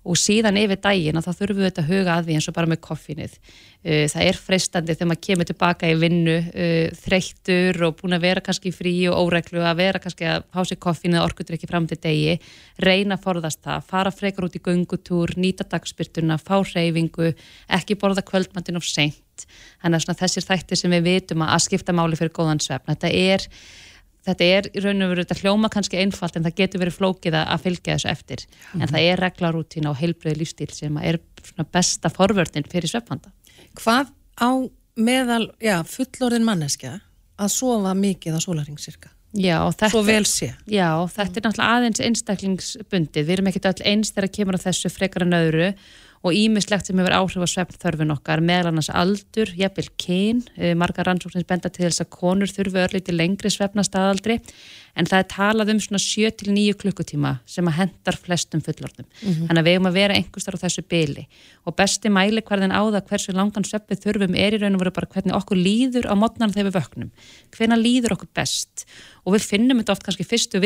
og síðan yfir daginn að þá þurfum við þetta að huga að því eins og bara með koffinið. Uh, Það er freistandi þegar maður kemur tilbaka í vinnu uh, þreyttur og búin að vera kannski frí og óreglu að vera kannski að fá sér koffinið orkutur ekki fram til degi, reyna að forðast það, fara frekar út í göngutúr, nýta dagspyrtuna, fá reyfingu, ekki borða kvöldmandin of seint. Þannig að þessir þættir sem við vitum að skipta máli fyrir góðan svefn. Þetta er þetta er í raun og veru, þetta hljóma kannski einfalt en það getur verið flókið að fylgja þessu eftir en það er reglarútína og heilbröði lífstíl sem er besta forvörðin fyrir svefnvanda. Hvað á meðal, já, fullorðin manneskja að sofa mikið á sólaring cirka? Já, þetta. Já, þetta er náttúrulega aðeins einstaklingsbundið, við erum ekkert öll eins þegar kemur á þessu frekar en öðru og ímislegt sem hefur áhrif á svefnþörfin okkar meðal annars aldur, jafnvel kyn. Eh, margar rannsóknir benda til þess að konur þurfi örlítið lengri svefnastaðaldri en það er talað um svona 7-9 klukkutíma sem að hendar flestum fullorðum. Þannig að við eigum að vera einhverstar á þessu byli og besti mæli hverðin á það hversu langan svefnið þurfum er í raun og veru bara hvernig okkur líður á mótnan þegar við vöknum. Hvena líður okkur best og við finnum þetta oft kannski fyrstu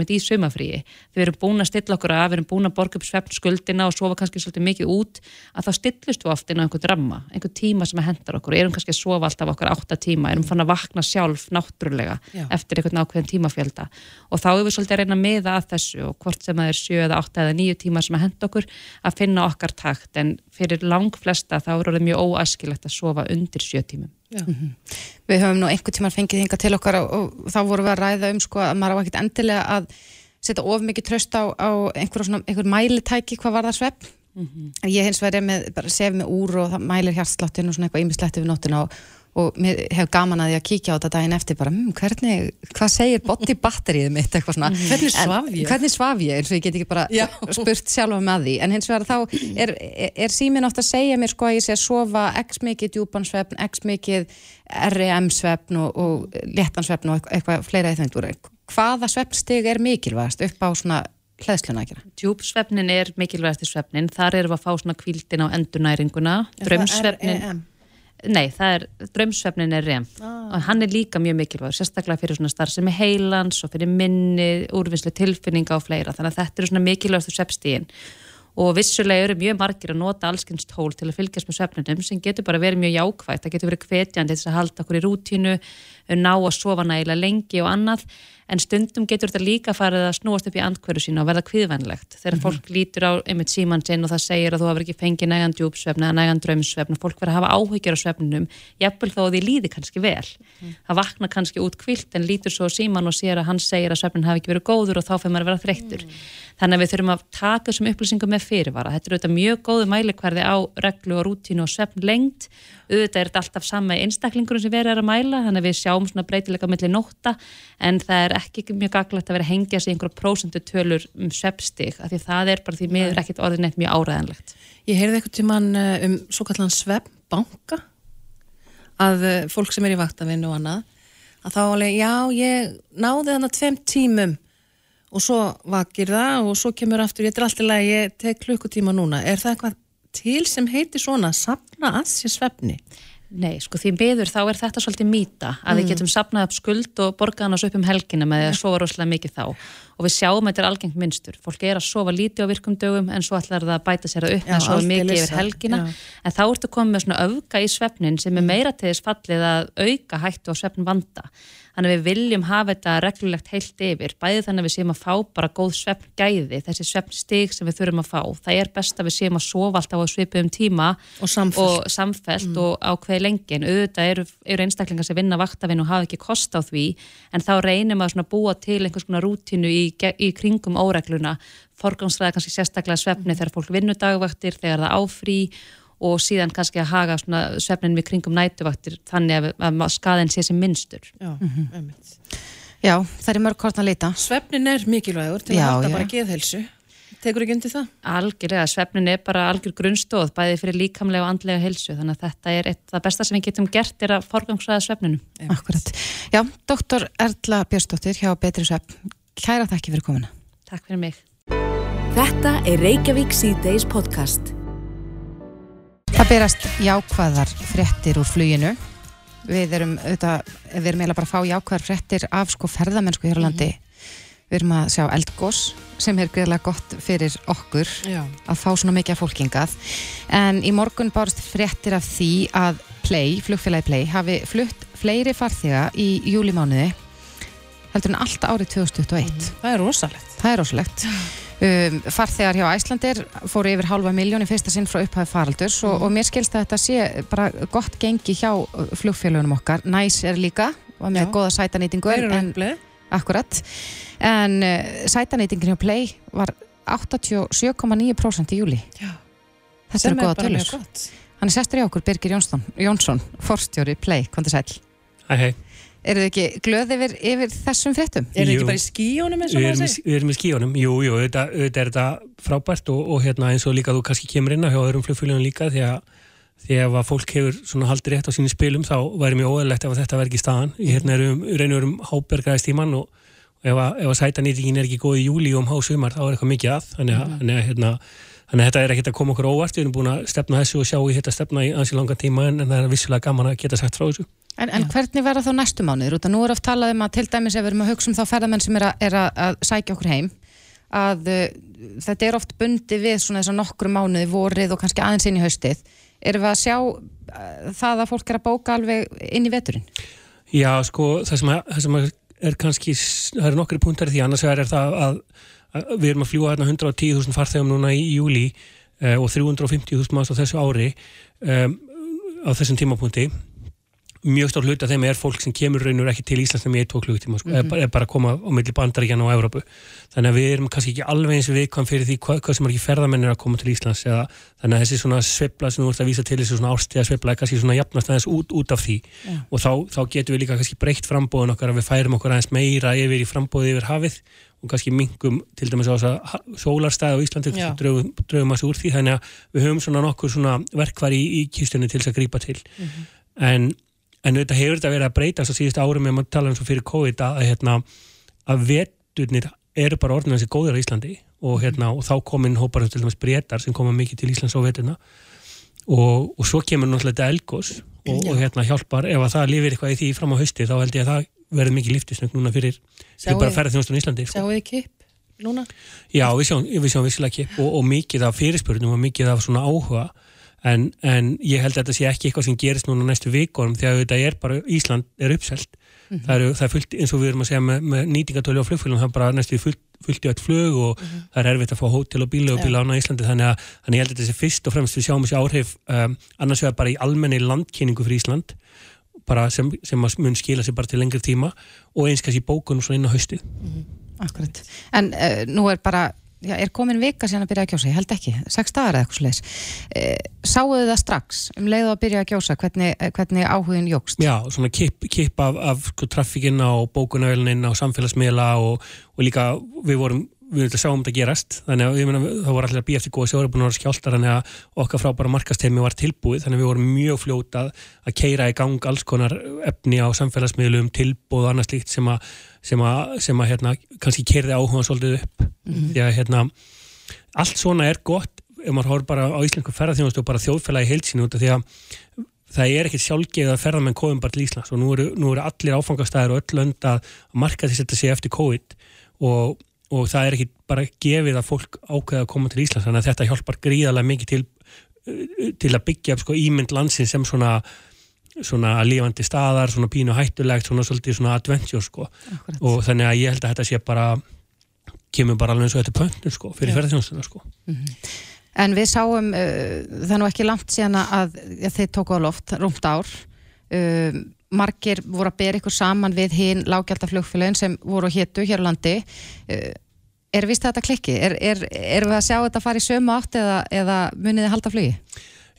einmitt í sumafríi. Við erum búin að stilla okkur af, við erum búin að borga upp svefn skuldina og sofa kannski svolítið mikið út að þá stillust við oft inn á einhver dramma, einhver tíma sem hendar okkur, erum kannski að sofa alltaf okkar átta tíma, erum fann að vakna sjálf náttúrulega Já. eftir einhvern ákveðin tímafjölda og þá erum við svolítið að reyna að miða að þessu og hvort sem það er sjö eða átta eða nýju tíma sem að henda okkur að finna okkar takt. En fyrir lang flesta þá er orðið mjög óæskilegt að sofa undir sjö tímum. Já. Við höfum nú einhver tímar fengið hinga til okkar og, og þá vorum við að ræða um sko að maður á ekkert endilega að setja of mikið tröst á, á einhver, svona, einhver mælitæki hvað var það svepp ég hins vegar er með, bara sef með úr og það mælir hjartsláttin og svona eitthvað ýmislegt yfir nóttina og, og mér hef gaman að því að kíkja á þetta daginn eftir bara, mmm, hvernig, hvað segir body [LAUGHS] batterið mitt, eitthvað svona Hvernig svaf ég? En, hvernig svaf ég, eins og ég get ekki bara Já. spurt sjálfa með því, en hins vegar þá er, [CLEARS THROAT] er, er síminn ofta að segja mér sko að ég sé að sofa x mikið djúpansvefn, x mikið REM-svefn og, og léttansvefn og eitthvað, fleira í þöndur. Hvaða svefnstig er mikilvægast upp á svona hlæðsluna að gera? Djúpsvefnin er mikilvægast í svefnin, þar erum við að fá svona kvíldin á endurnæringuna, draumsvefnin REM? Nei, það er, draumsvefnin er rem. Ah. og hann er líka mjög mikilvægur, sérstaklega fyrir svona starfsemi heilans og fyrir minni, úrvinnslu tilfinninga og fleira, þannig að þetta eru svona mikilvægastu svefstíðin og vissulega eru mjög margir að nota allskynst tól til að fylgjast með svefninum sem getur bara verið mjög jákvægt, það getur verið hvetjandi þess að halda okkur í rútínu, ná að sofa nægilega lengi og annað, en stundum getur þetta líka farið að snúast upp í andkverju sína og verða kviðvænlegt þegar Mhm. fólk lítur á einmitt síman sinn og það segir að þú hafa ekki fengið nægan djúpsvefn eða nægan draumsvefn og fólk verður að hafa áhyggjur á svefninum jafnvel þó því líði kannski vel. Mhm. það vakna kannski út kvilt en lítur svo síman og sér að hann segir að svefnin hafi ekki verið góður og þá fyrir maður að vera þreyttur. Þannig að við þurfum að taka þessum upplýsingum með fyrirvara. Þetta er auðvitað mjög góðu mælikvarði á reglu og rútínu og svefn lengt auðvitað er þetta alltaf sama einstaklingur sem verið er að mæla þannig að við sjáum svona breytilega á milli nótta en það er ekki mjög gaglegt að vera að hengja sig í einhverja prósentu tölur um svefnstig af því það er bara því miður ekkit orðin neitt mjög áræðanlegt Ég heyrði eitthvað tíman um svo kallan svefnbanka að eh, fólk sem er í vaktavinu og annað að þá alveg, já, ég náði þannig tveim tímum og svo vakir það og svo kemur aftur, ég er alltaf leið, ég tek klukkutíma núna. Er það eitthvað til sem heitir svona, sapna að sér svefni? Nei, sko því miður þá er þetta svolítið mýta að við getum sapnað upp skuld og borgað hann upp um helgina með því að sofa rosalega mikið þá. Og við sjáum að þetta er algengt mynstur. Fólk er að sofa lítið á virkum dögum en svo ætlar það að bæta sér það upp Já, en sofa mikið yfir helgina. Já. en þá ertu komið með svona öfga í svefnin sem er meira til þess fallið að auka hættu á svefn vanda þannig að við viljum hafa þetta reglulegt heilt yfir bæði þannig að við séum að fá bara góð svefn gæði, þessi svefn stig sem við þurfum að fá, það er best að við séum að sofa alltaf á svipuðum tíma Og samfellt. og samfellt og ákveði lengi. En auðvitað eru, eru einstaklingar sem vinna vaktavinn og hafa ekki kost á því en þá reynum að búa til einhvers konar rútínu í, í kringum óregluna. Forgámsræða kannski sérstaklega svefni þegar fólk vinnu dagvaktir, þegar það áfrí og síðan kannski að haga svona svefnin við kringum nætuvaktir þannig að, að skaðin sé sem minnstur Já, mm Já, það er mörg hvort að líta. Svefnin er mikilvægur til Já, að halda já. bara geðhelsu. Tekur ekki undir það? Algjörlega, svefnin er bara algjör grunnstóð bæði fyrir líkamlega og andlega helsu þannig að þetta er eitt, það besta sem við getum gert er að forgangsræða svefninum. Akkurat. Já, doktor Erla Björnsdóttir hjá Betri Svepp. Kæra þakki fyrir komuna. Takk fyrir mig. Þetta er Reykjavík C-Days podcast. Það berast jákvæðar fréttir úr fluginu. Við erum, auðvitað, við erum eiginlega bara að fá jákvæðar fréttir af sko ferðamennsku hér á landi. Við erum að sjá eldgós sem er greiðlega gott fyrir okkur Já. að fá svona mikið af fólkingað. En í morgun bárst fréttir af því að Play, flugfélagi Play, hafi flutt fleiri farþega í júlimánuði heldur en allt árið 2021. Það er rosalegt. Það er rosalegt. [LAUGHS] Um, farþegar hjá Æslandir fóru yfir halva miljón í fyrsta sinn frá upphæði faraldurs og, og mér skilst að þetta sé bara gott gengi hjá uh, flugfélagunum okkar. Næs er líka, var með Já. góða sætanýtingu. En-. Akkurat. En uh, sætanýtingin hjá Play var 87,9% í júli. Já. Þetta Sem eru er bara tölur. Hann er sestur í okkur, Birgir Jónsson, Jónsson forstjóri Play, kvandi sæl. Hæ, hæ. Eru þið ekki glöð yfir, yfir þessum fréttum? Er það Jú. ekki bara í skíjónum eins og maður í- segir? við erum í skíunum, jú, jú, auðvitað, auðvitað er þetta frábært og, og hérna eins og líka þú kannski kemur inn á hjá öðrum flugfélagum líka því að að fólk hefur svona haldið rétt á sínu spilum þá væri mjög óæðilegt ef að þetta verði ekki staðan. Í hérna erum reynur um hábergraðist tíman og ef að, ef að sætanýtingin er ekki góð í júli og um hásumar þá er eitthvað mikið að. Þannig að, þannig að, hérna, þannig að þetta er ekkert að koma okkur óvart. Við erum búin að stefna þessu og sjá í þetta stefna í ansi langan tíma en, en það er vissulega gaman að geta sagt frá þessu. En, en hvernig verða þá næstu mánuður? Út að nú er oft talað um að til dæmis ef við erum að hugsa um þá ferðamenn sem er að, er að, að sækja okkur heim að uh, þetta er oft bundi við svona þess að nokkru mánuði vorið og kannski aðeins inn í haustið. Erum við að sjá uh, það að fólk er að bóka alveg inn í veturinn? Já, sko, það sem, að, það sem er kannski, það eru nokkri punktar í því, annars er það að, við erum að fljúa hérna 110.000 farþegum núna í júli uh, og 350.000 manns á þessu ári um, á þessum tímapunkti mjög stór hluti af þeim er fólk sem kemur raunur ekki til Íslands nema í tvo klukkutíma sko, mm er bara að koma á milli bandaríkjana og Evrópu. Þannig að við erum kannski ekki alveg eins viðkvæm fyrir því hvað, hvað sem er ekki ferðamenn er að koma til Íslands eða, þannig að þessi svona svepla sem þú ert að vísa til þessi svona árstíða svepla er kannski svona jafnast aðeins út, út af því. Og þá, þá getum við líka kannski breytt frambóðun okkar að við færum okkur aðeins meira yfir í frambóði yfir hafið og kannski mingum til dæmis á þess að sólarstæði á Íslandi Já. drögum, drögum að sig úr því. Þannig að við höfum svona nokkur svona verkvar í, í kistunni til þess að grípa til. En, en þetta hefur þetta verið að breytast á síðust árum ef maður tala um svo fyrir COVID að, hérna, að veturnir eru bara orðin þessi góðir á Íslandi og, hérna, og þá komin hópar til dæmis breytar sem koma mikið til Íslands á veturna. Og, og svo kemur náttúrulega þetta elgos og, og hérna hjálpar. Ef að það lifir eitthvað í því fram á hausti þá held ég að það verður mikið liftisnögg núna fyrir, fyrir bara ferðið þjónstun í Íslandi sko. Sjáu þið kipp núna? Já, við sjáum, við sjáum vissilega og, og mikið af fyrirspurnum og mikið af svona áhuga en, en ég held að þetta sé ekki eitthvað sem gerist núna næstu vikunum því að þetta er bara, Ísland er uppselt. Mhm. það, er, það er fullt, eins og við erum að segja með, með nýtingatölu á flugfélagum, það er bara næstu fullt, fullt í eitt flug og það er erfitt að fá hótel og bíla og bíla á Íslandi. Þannig að, þannig ég held að þetta sé fyrst og fremst við sjáum þessi áhrif um, annars vegar bara í almenni landkynningu fyrir Ísland bara sem, sem að mun skila sér bara til lengri tíma og eins kannski í bókunum svona inn á hausti Akkurat. En uh, nú er bara, já, er komin vika síðan að byrja að kjósa, ég held ekki, sex dagar eða eitthvað sliðis. Uh, sáuðu það strax um leiðu að byrja að kjósa, hvernig, eh, hvernig áhugin jógst? Já, svona kipp, kipp af, af sko, trafikinn á bókunavélinin á samfélagsmiðla og, og líka við vorum við þetta sáum þetta gerast. Þannig að meina, það voru allir að býja eftir góða að vera skjáltar þannig að okkar frábæra markastemi var tilbúið. Þannig að við vorum mjög fljótað að keira í gang alls konar efni á samfélagsmiðlum tilbúið og annað slíkt sem að, sem að, sem að hérna, kannski keirði áhuga svolítið upp. Því að hérna, allt svona er gott ef maður horf bara á íslensku ferðarþjónustu og bara þjóðfélagi heilsinu út af því að það er ekkert sjálfgeið að ferðarmenn komum bara til Íslands og nú eru, nú eru allir áfangastæðir og öll lönd að marka þess að þetta sé eftir COVID og, og það er ekki bara gefið að fólk ákveða að koma til Íslands þannig að þetta hjálpar gríðarlega mikið til, til að byggja upp sko ímynd landsin sem svona svona lífandi staðar, svona pínu hættulegt svona svolítið svona adventure sko. Og þannig að ég held að þetta sé bara kemur bara alveg eins og þetta pöntun sko fyrir ferðarþjónustuna sko. En við sáum, uh, það nú ekki langt síðan að ja, þeir tóku á loft, rúmt ár. Uh, margir voru að bera ykkur saman við hinn lágjaldaflugfélagin sem voru héttu hér á landi. Uh, er vist þetta klikki? Er, er, er við að sjá þetta fara í sömu átt eða, eða munið þið halda flugi?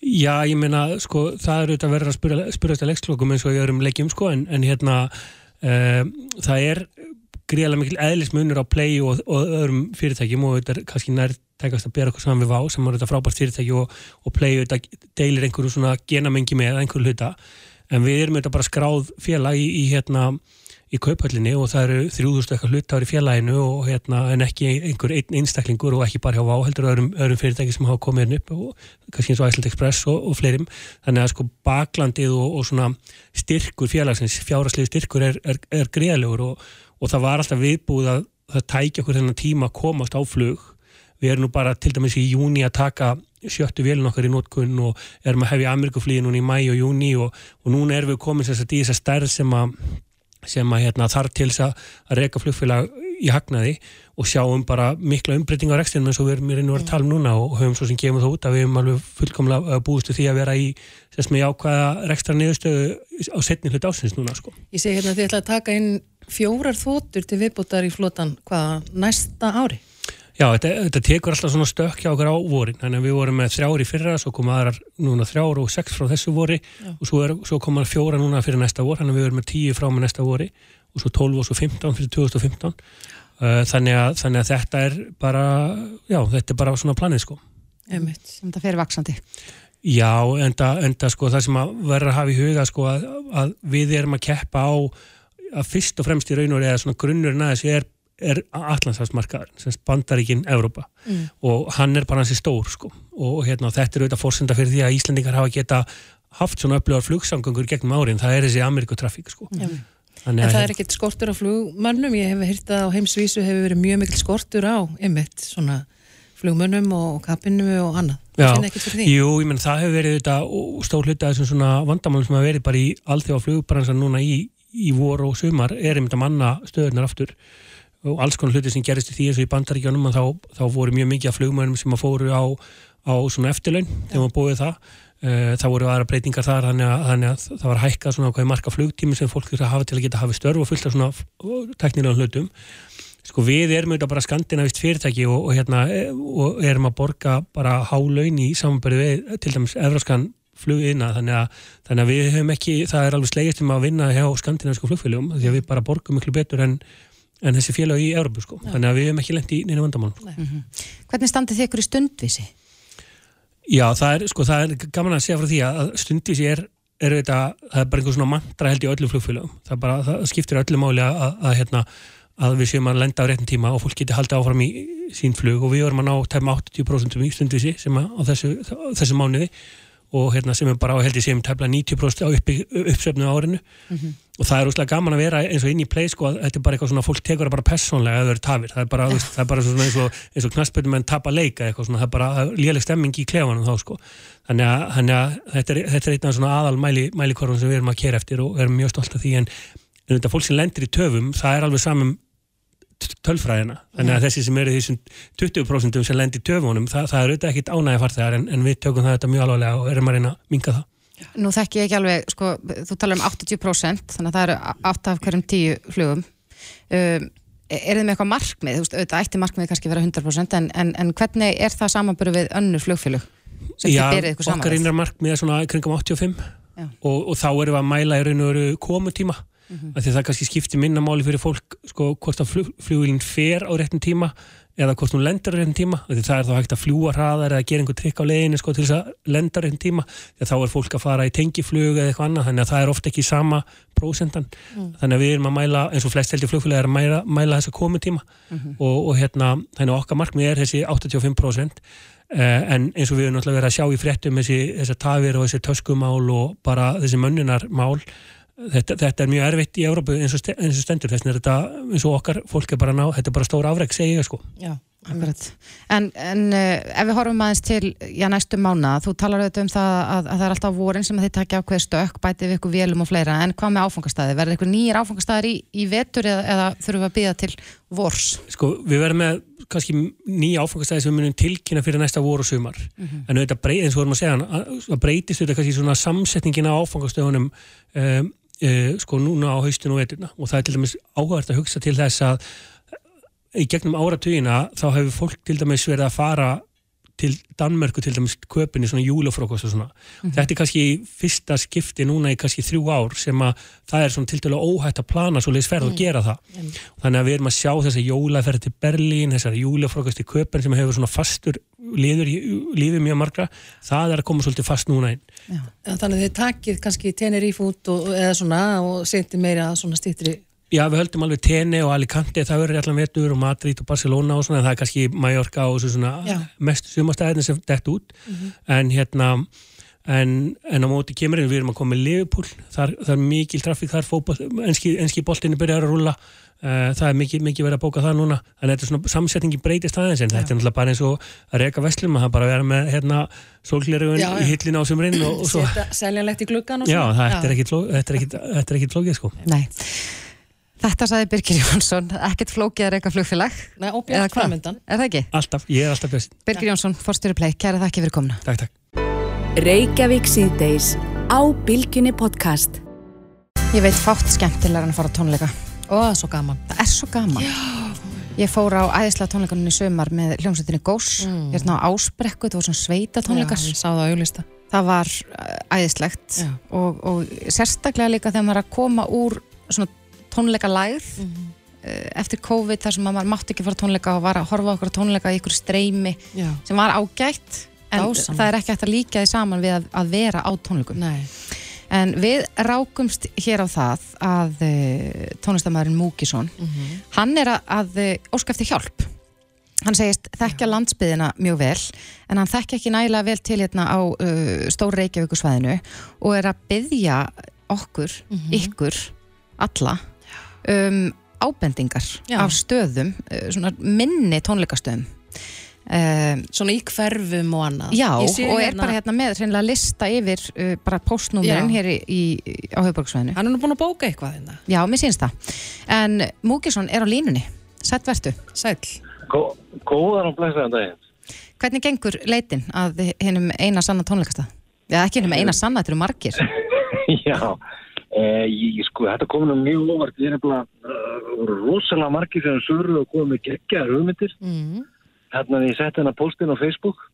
Já, ég meina, sko, það er auðvitað verið að spura, spurast að leikslokum eins og ég öðrum leikjum, sko, en, en hérna um, það er gríðarlega mikil eðlismunur á play og, og öðrum fyrirtækjum og þetta er kannski nær tækast að bera okkur saman við vá sem er þetta frábært fyrirtæki og, og play auðvitað deilir einhverju svona genamengi með einhverju hluta, en við erum auðvitað bara skráð félag í, í hérna í kauphöllinni og það eru 3000 eitthvað hlutár í félaginu og hérna en ekki einhver einn einstaklingur og ekki bara hjá Vá heldur öðrum, öðrum fyrirtæki sem hafa komið hérna upp og kannski eins og Iceland Express og, og fleirim þannig að sko baklandið og, og svona styrkur félagsins, fjáraslega styrkur er, er, er greiðlegur og, og það var alltaf viðbúið að það tækja okkur þennan tíma að komast á flug. Við erum nú bara til dæmis í júni að taka sjöttu vélun okkar í nótkunn og erum að hefja Amerikaflíði núna í mæ og júni og, og núna erum við komin að í þessa stærð sem að sem að hérna, þarf til þess að reyka flugfélag í hagnaði og sjáum bara mikla umbreyting á rekstinum eins og við erum í verið að tala um núna og höfum svo sem gefum það út að við hefum alveg fullkomlega búistu því að vera í þess með jákvæða rekstra niðurstöðu á setni hlut ásins núna sko. Ég segi hérna að þið ætla að taka inn fjórar þóttur til viðbútar í flotan hvaða næsta ári? Já, þetta, þetta tekur alltaf svona stökk hjá okkur á vorin, þannig að við vorum með þrjár í fyrra, svo koma aðrar núna þrjár og sex frá þessu vori Já. og svo, er, svo koma fjóra núna fyrir næsta vor, þannig að við erum með tíu frá með næsta vori og svo 12 og svo 15 fyrir 2015 Uh, þannig, að, þannig að þetta er bara já, þetta er bara svona planið sko Einmitt. Sem þetta fer vaksandi. Já, enda, enda sko það sem að verður að hafa í huga sko að, að við erum að keppa á að fyrst og fremst í raun og eða svona grunnurinn að þessi er, er Allandsafsmarkaður, sem bandaríkinn Evrópa. Mm. og hann er bara hansi stór sko. Og hérna þetta er auðvitað fórsenda fyrir því að Íslandingar hafa geta haft svona upplöðar flugsamgöngur gegnum árin, það er þessi Amerikutrafík sko. Þannig En að það er ekkert skortur á flugmönnum, ég hef hýrt að á heimsvísu hefur verið mjög mikil skortur á einmitt svona flugmönnum og kapinu og annað. Já, Finna ekkert fyrir því? Jú, ég menn það hefur verið þetta stór hluta af þessum svona vandamálum sem hafa verið bara í alþjóða flugbransan núna í, í vor og sumar. Er einmitt að manna stöðunar aftur og alls konar hluti sem gerist í því eins og í bandaríkjónum þá, þá voru mjög mikið af flugmönnum sem að fóru á, á svona eftirlaun þegar maður búið það. Eh, það voru aðra breytingar þar þannig að, þannig að það var hækkað svona ákveði marka flugtími sem fólk þurfa að hafa til að geta hafi störf og fullt af svona teknilega hlutum. Sko við erum auðvitað bara skandinavist fyrirtæki og, og hérna eh, og erum að borga bara hálaun í samanbyrði við til dæmis evraskan flugina þannig að, þannig að við höfum ekki það er alveg slegist um að vinna hjá skandinavisku flugfélögum því að við bara borgum miklu betur en, en þessi félag í Európu sko. Þannig að við höfum ekki lent í neina vandamál. Hvernig standið þið ykkur í stundvísi? Já, það er, sko, það er gaman að segja frá því að stundis er, er þetta, það er bara einhver svona mantra held í öllum flugfélögum. Það, bara, það skiptir öllu máli að, að, að, hérna, að við séum að lenda á réttin tíma og fólk geti haldið áfram í sín flug og við vorum að ná tæma 80% í stundvisi sem að, á þessu, þessu mánuði og hérna sem er bara á held ég sem tefla 90% á uppi, uppsöfnu árinu og það er úrslega gaman að vera eins og inn í play sko að þetta er bara eitthvað svona fólk tekur það bara persónlega að það eru tafir, það er bara, ja. það er bara eins og, og knaspöldum en tapa leika eitthvað svona, það er bara léleg stemming í klefanum þá sko. Þannig að, þannig að þetta, er, er einn af svona aðal mæli, mælikorfum sem við erum að kera eftir og erum mjög stolt af því en, en þetta fólk sem lendir í töfum, það er alveg samum tölfræðina, þannig að þessi sem eru þessum 20% sem lendir í töfunum það, það Nú þekk ég ekki alveg, sko, þú talar um 80% þannig að það eru 8 af hverjum 10 flugum. Um, er þið með eitthvað markmið, þú veist, auðvitað ætti markmið kannski vera 100% en, en, en hvernig er það samanböru við önnur flugfélug Já, okkar einar markmið er svona kringum 85 og, og þá erum við að mæla í raun og veru komutíma mm -hmm. af því það kannski skiptir minna máli fyrir fólk sko, hvort að flug, flugilinn fer á réttin tíma eða hvort hún lendur á réttin tíma af því það er þá hægt að fljúa hraðar eða gera einhver trikk á leiðinu sko, til þess að lenda á réttin tíma því þá er fólk að fara í tengiflug eða eitthvað annað þannig að það er ofta ekki sama prósendan mm. þannig að við erum að mæla eins og flest heldur flugfélag er að mæla, mæla þessa komutíma mm -hmm. og, og hérna þannig að okkar markmið er þessi 85% Uh, en eins og við erum náttúrulega verið að sjá í fréttum þessi, þessi tafir og þessi töskumál og bara þessi mönnunarmál þetta, þetta er mjög erfitt í Európu eins og, eins og stendur þess vegna er þetta eins og okkar fólk er bara ná, þetta er bara stór afreg segja sko. Já, akkurat En, en uh, ef við horfum aðeins til já, næstu mánu, þú talar auðvitað um það að, að það er alltaf vorin sem þið takja ákveð stök bætið við ykkur vélum og fleira, en hvað með áfangastæði verður ykkur nýjir áfangastæðir í, í vetur eða, eða þurfum við að býða til vors? Sko, við verðum með kannski nýja áfangastæði sem við munum tilkynna fyrir næsta vor og sumar mm -hmm. en þetta breytist, eins og vorum að segja, að breytist þetta kannski svona samsetningin á áfangastöðunum um, uh, sko núna á haustinu og veturna. Og það er til dæmis áhugart að hugsa til þess að í gegnum áratugina þá hefur fólk til dæmis verið að fara til Danmörku til dæmis köpinni svona júlufrókost og svona. Mm -hmm. Þetta er kannski fyrsta skipti núna í kannski þrjú ár sem að það er svona til dæmis óhætt að plana svo leiðis ferð og mm. gera það. Mm. Þannig að við erum að sjá þessa jólaferð til Berlín, þessar júlufrókost í köpinn sem hefur svona fastur liður í lífið mjög margra. Það er að koma svolítið fast núna inn. Já. Þannig að þið takið kannski Tenerife út og, eða svona og seti meira svona stýttri Já, við höldum alveg Tene og Alicante, það verður allan vetur og Madrid og Barcelona og svona, það er kannski Mallorca og svona Já. mest sumastæðin sem dætt út, mm -hmm. en hérna en, en á móti kemurinn við erum að koma með Liverpool, þar, það er mikil trafík þar, fókbol, enski, enski boltinni byrjar að rulla, uh, það er mikið, mikið verið að bóka það núna, en þetta er svona samsetningi breytist aðeins, en Já. þetta er náttúrulega bara eins og að reyka vestlum, að það bara vera með hérna sólglerugun í hillin á sumrinn og, og svo. Seljanlegt í gluggan og svo. Já, þetta er ekkit flókið sko. Nei. Þetta saði Birgir Jónsson, ekkert flókið er eitthvað flugfélag. Nei, og björn framöndan. Er það ekki? Alltaf, ég er alltaf björn. Birgir ja. Jónsson, fórstjóri play, kæra þakki fyrir komna. Takk, takk. Reykjavík síðdeis á Bilginni podcast. Ég veit fátt skemmtilega en að fara tónleika. Ó, það er svo gaman. Það er svo gaman. Já. Ég fór á æðislega tónleikanum í sömar með hljómsveitinni Gós. Mm. Ég er ná ásbrekku, þetta voru svona sveita tónleikar. Já, ég sá það á var æðislegt og, og sérstaklega líka þegar maður að koma úr svona tónleika læð mm -hmm. eftir COVID þar sem maður mátti ekki fara tónleika og var að horfa okkur tónleika í ykkur streymi Já. sem var ágætt en Dásam. það er ekki hægt að líka því saman við að, að vera á tónleikum Nei. en við rákumst hér á það að uh, tónlistamæðurinn Múkisson mm -hmm. hann er að, að uh, óska eftir hjálp hann segist þekkja landsbyðina mjög vel en hann þekkja ekki nægilega vel til hérna á uh, Stór Reykjavíkusvæðinu og er að byggja okkur, mm -hmm. ykkur alla um, ábendingar Já. af stöðum, uh, minni tónleikastöðum. Um, Svona í hverfum og annað. Já, og er hérna... bara hérna með reynilega lista yfir uh, bara postnúmerinn hér í, í, á höfbruksvæðinu Hann er nú búin að bóka eitthvað hérna. Já, mér sínst það. En Múkisson er á línunni, sætt vertu. Sæll. Gó, Góðan og blæsaðan daginn. Hvernig gengur leitin að hennum eina sanna tónleikastað? Já, ekki hennum eina sanna, þetta eru margir. [LAUGHS] Já Eh, ég, sko, þetta kom nú mjög óvart, ég er nefnilega uh, rosalega margir sem surru og komið geggjaðar hugmyndir mm. hérna því ég sett hennar postin á Facebook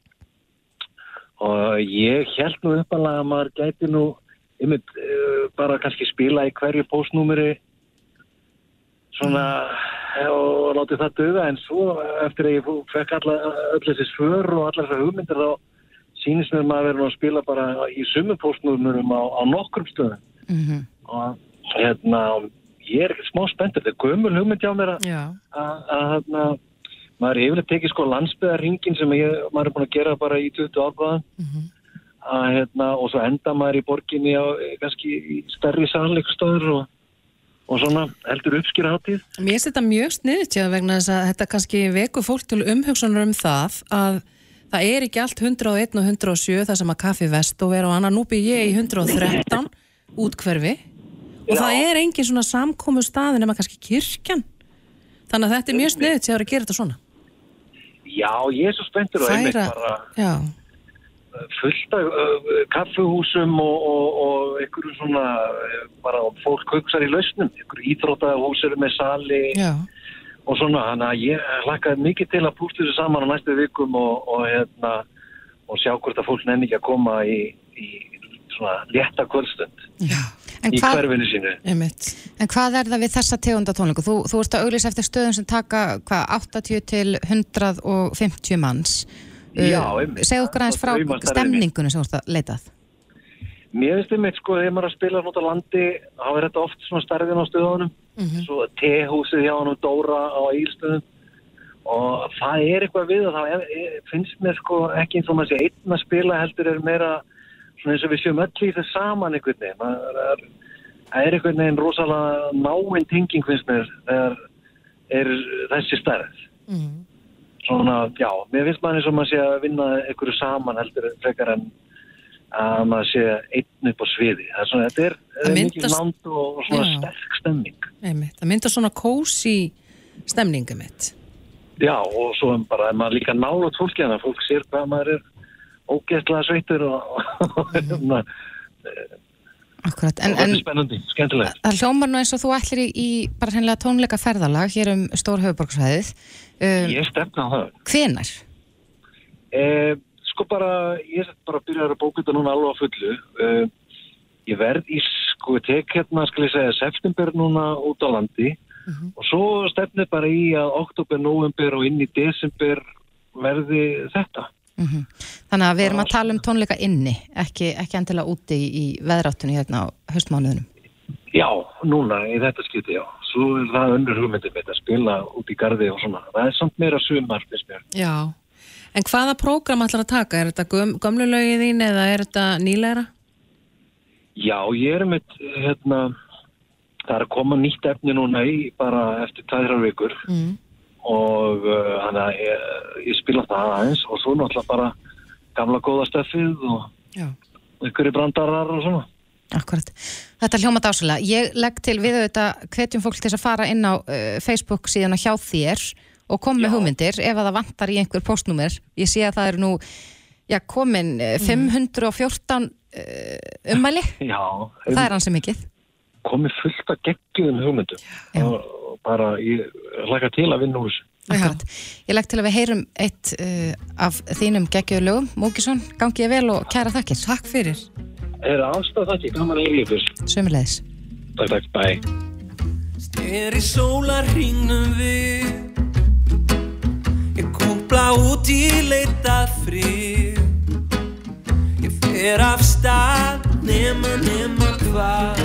og ég held nú uppalega að maður gæti nú einmitt, uh, bara kannski spila í hverju postnúmeri svona mm. og láti það döða en svo eftir að ég fekk öll þessi svör og allar þessar hugmyndir þá sínist mér maður verið að spila bara í sumu postnúmerum á, á nokkrum stöðum mm -hmm. og hérna ég er ekkert smá spenntur, þetta er gömul hugmynd hjá mér að hérna maður er yfirlega tekið sko landsbyðarringin sem ég, maður er búin að gera bara í 20 ákvaðan mm -hmm. hérna, og svo enda maður í borginni á kannski í stærri sannleikstöður og, og svona heldur uppskýra hátíð. Mér þetta mjög sniðt já vegna þess að þetta kannski veku fólk til umhugsunar um það að það er ekki allt 101 og 107 það sem að kaffi vest og vera og annar nú byrð ég í 113 útkverfi og Já. það er engin svona samkomu staðin nema kannski kirkjan. Þannig að þetta er mjög sniðt sem að vera að gera þetta svona. Já, ég er svo spenntur og einmitt bara já, fullt af uh, kaffuhúsum og, og, og einhverju svona bara fólk hugsar í lausnum. Einhverju íþrótahúsur með sali já, og svona, þannig að ég hlakkaði mikið til að pústa þessu saman á næstu vikum og, og hérna og sjá hvort að fólk nefn ekki að koma í, í svona létta kvöldstund í hvað, hverfinu sínu. einmitt en hvað er það við þessa tegunda tónleiku? Þú, þú ert að auglýsa eftir stöðum sem taka hvað, 80 til 150 manns. Uh, Já, einmitt. Segðu okkur aðeins frá stemningunum sem þú ert að leitað. Mér finnst einmitt sko, þegar maður er að spila út á landi, þá er þetta oft svona starfin á stöðunum, svo tehúsið hjá hann og Dóra á Ílstöðum og það er eitthvað við og það er, er, finnst mér sko ekki eins og maður sé einn að spila heldur er meira svona eins og við séum öll í það saman einhvern veginn. Það er einhvern veginn rosalega náinn tenging finnst mér þegar er þessi stærð. Svona, já, mér finnst maður eins og maður sé að vinna einhverju saman heldur frekar en að maður sé einn upp á sviði. Það er svona, þetta er, Það er mikið nánd og, svona Já. sterk einmitt, það myndar svona kósi stemningu mitt Já, og svo er bara, maður líka nálat fólki hana, fólk sér hvað maður er ógeðslega sveitur og, og hérna, Akkurat. En, en spennandi, skemmtilegt. það hljómar nú eins og þú ætlir í, í bara hennilega tónleika ferðalag hér um stór höfuborgsvæðið. Um, Ég stefna á það. hvenar? Eh, sko bara, ég er bara að byrja að bóka þetta núna alveg á fullu. Eh, ég verð í, sko, ég tek hérna, skal ég segja, september núna út á landi og svo stefnir bara í að oktober, november og inn í desember verði þetta. Mm Þannig að við erum að tala um tónleika inni, ekki, ekki endilega úti í, í veðráttunni hérna á haustmánuðunum. Já, núna í þetta skipti, já. Svo er það önnur hugmyndið mitt að spila út í gardi og svona. Það er samt meira sumar, finnst mér. Já, en hvaða prógram ætlar að taka? Er þetta göm, gömlu lögið þín eða er þetta nýlegra? Já, ég er með, hérna, það er að koma nýtt efni núna í bara eftir tæðrar vikur Mm. Og uh, hann að ég, ég spila það aðeins og svo náttúrulega bara gamla góða steffið og ykkur í brandarar og svona. Akkurat. Þetta hljóma dásulega. Ég legg til við auðvitað hvetjum fólk til að fara inn á uh, Facebook síðan og hjá þér og kom með hugmyndir ef að það vantar í einhver postnúmer. Ég sé að það eru nú já, komin uh, 514 uh, ummæli. Já, Það er hansi mikið. komið fullt af geggjum hugmyndum Já. og, og bara ég hlaka til að vinna úr þessu. Akkurat. Ég legg til að við heyrum eitt uh, af þínum geggjöðu lögum. Múkisson, gangi ég vel og kæra þakkir. Takk fyrir. Er það ekki? Gaman að ykkur. Sömulegis. Takk, takk, bye. Er í sólarringnum við Ég kúpla út í leitað frið Ég fer af stað nema nema hvað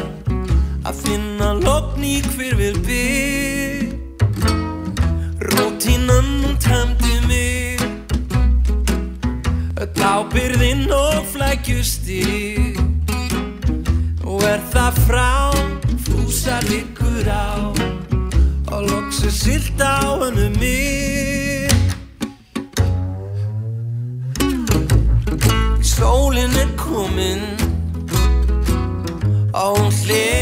Að finna logn í hver við bygg Rótínan hún tæmdi mig. Öll ábyrðinn og flækjustig. Og er það frá Fúsa liggur á. Og loksu silt á hennu mig. Sólin er komin. Og hún hliður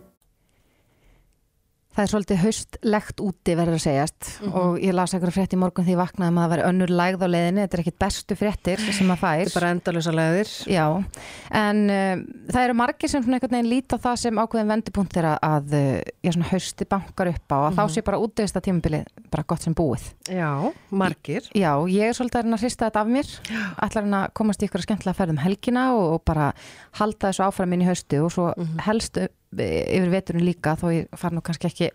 Það er svolítið haustlegt úti verður að segjast og ég las eitthvað frétt í morgun því ég vaknaði um að væri önnur lægð á leiðinni, þetta er ekkit bestu fréttir sem maður fær. Þetta er bara endalösa leiðir. Já, en uh, það eru margir sem svona einhvern veginn líta á það sem ákveðin vendipunkt þeirra að uh, já, svona hausti bankar upp á og þá sé bara útvist að tímabili bara gott sem búið. Já, margir. Já, ég er svolítið að reyna að hrista þetta af mér, ætla að reyna að komast í ykkur skemmtilega ferðum helgina og, og bara halda þessu áfram inn í haustu og svo helst upp- yfir veturinn líka þó ég far nú kannski ekki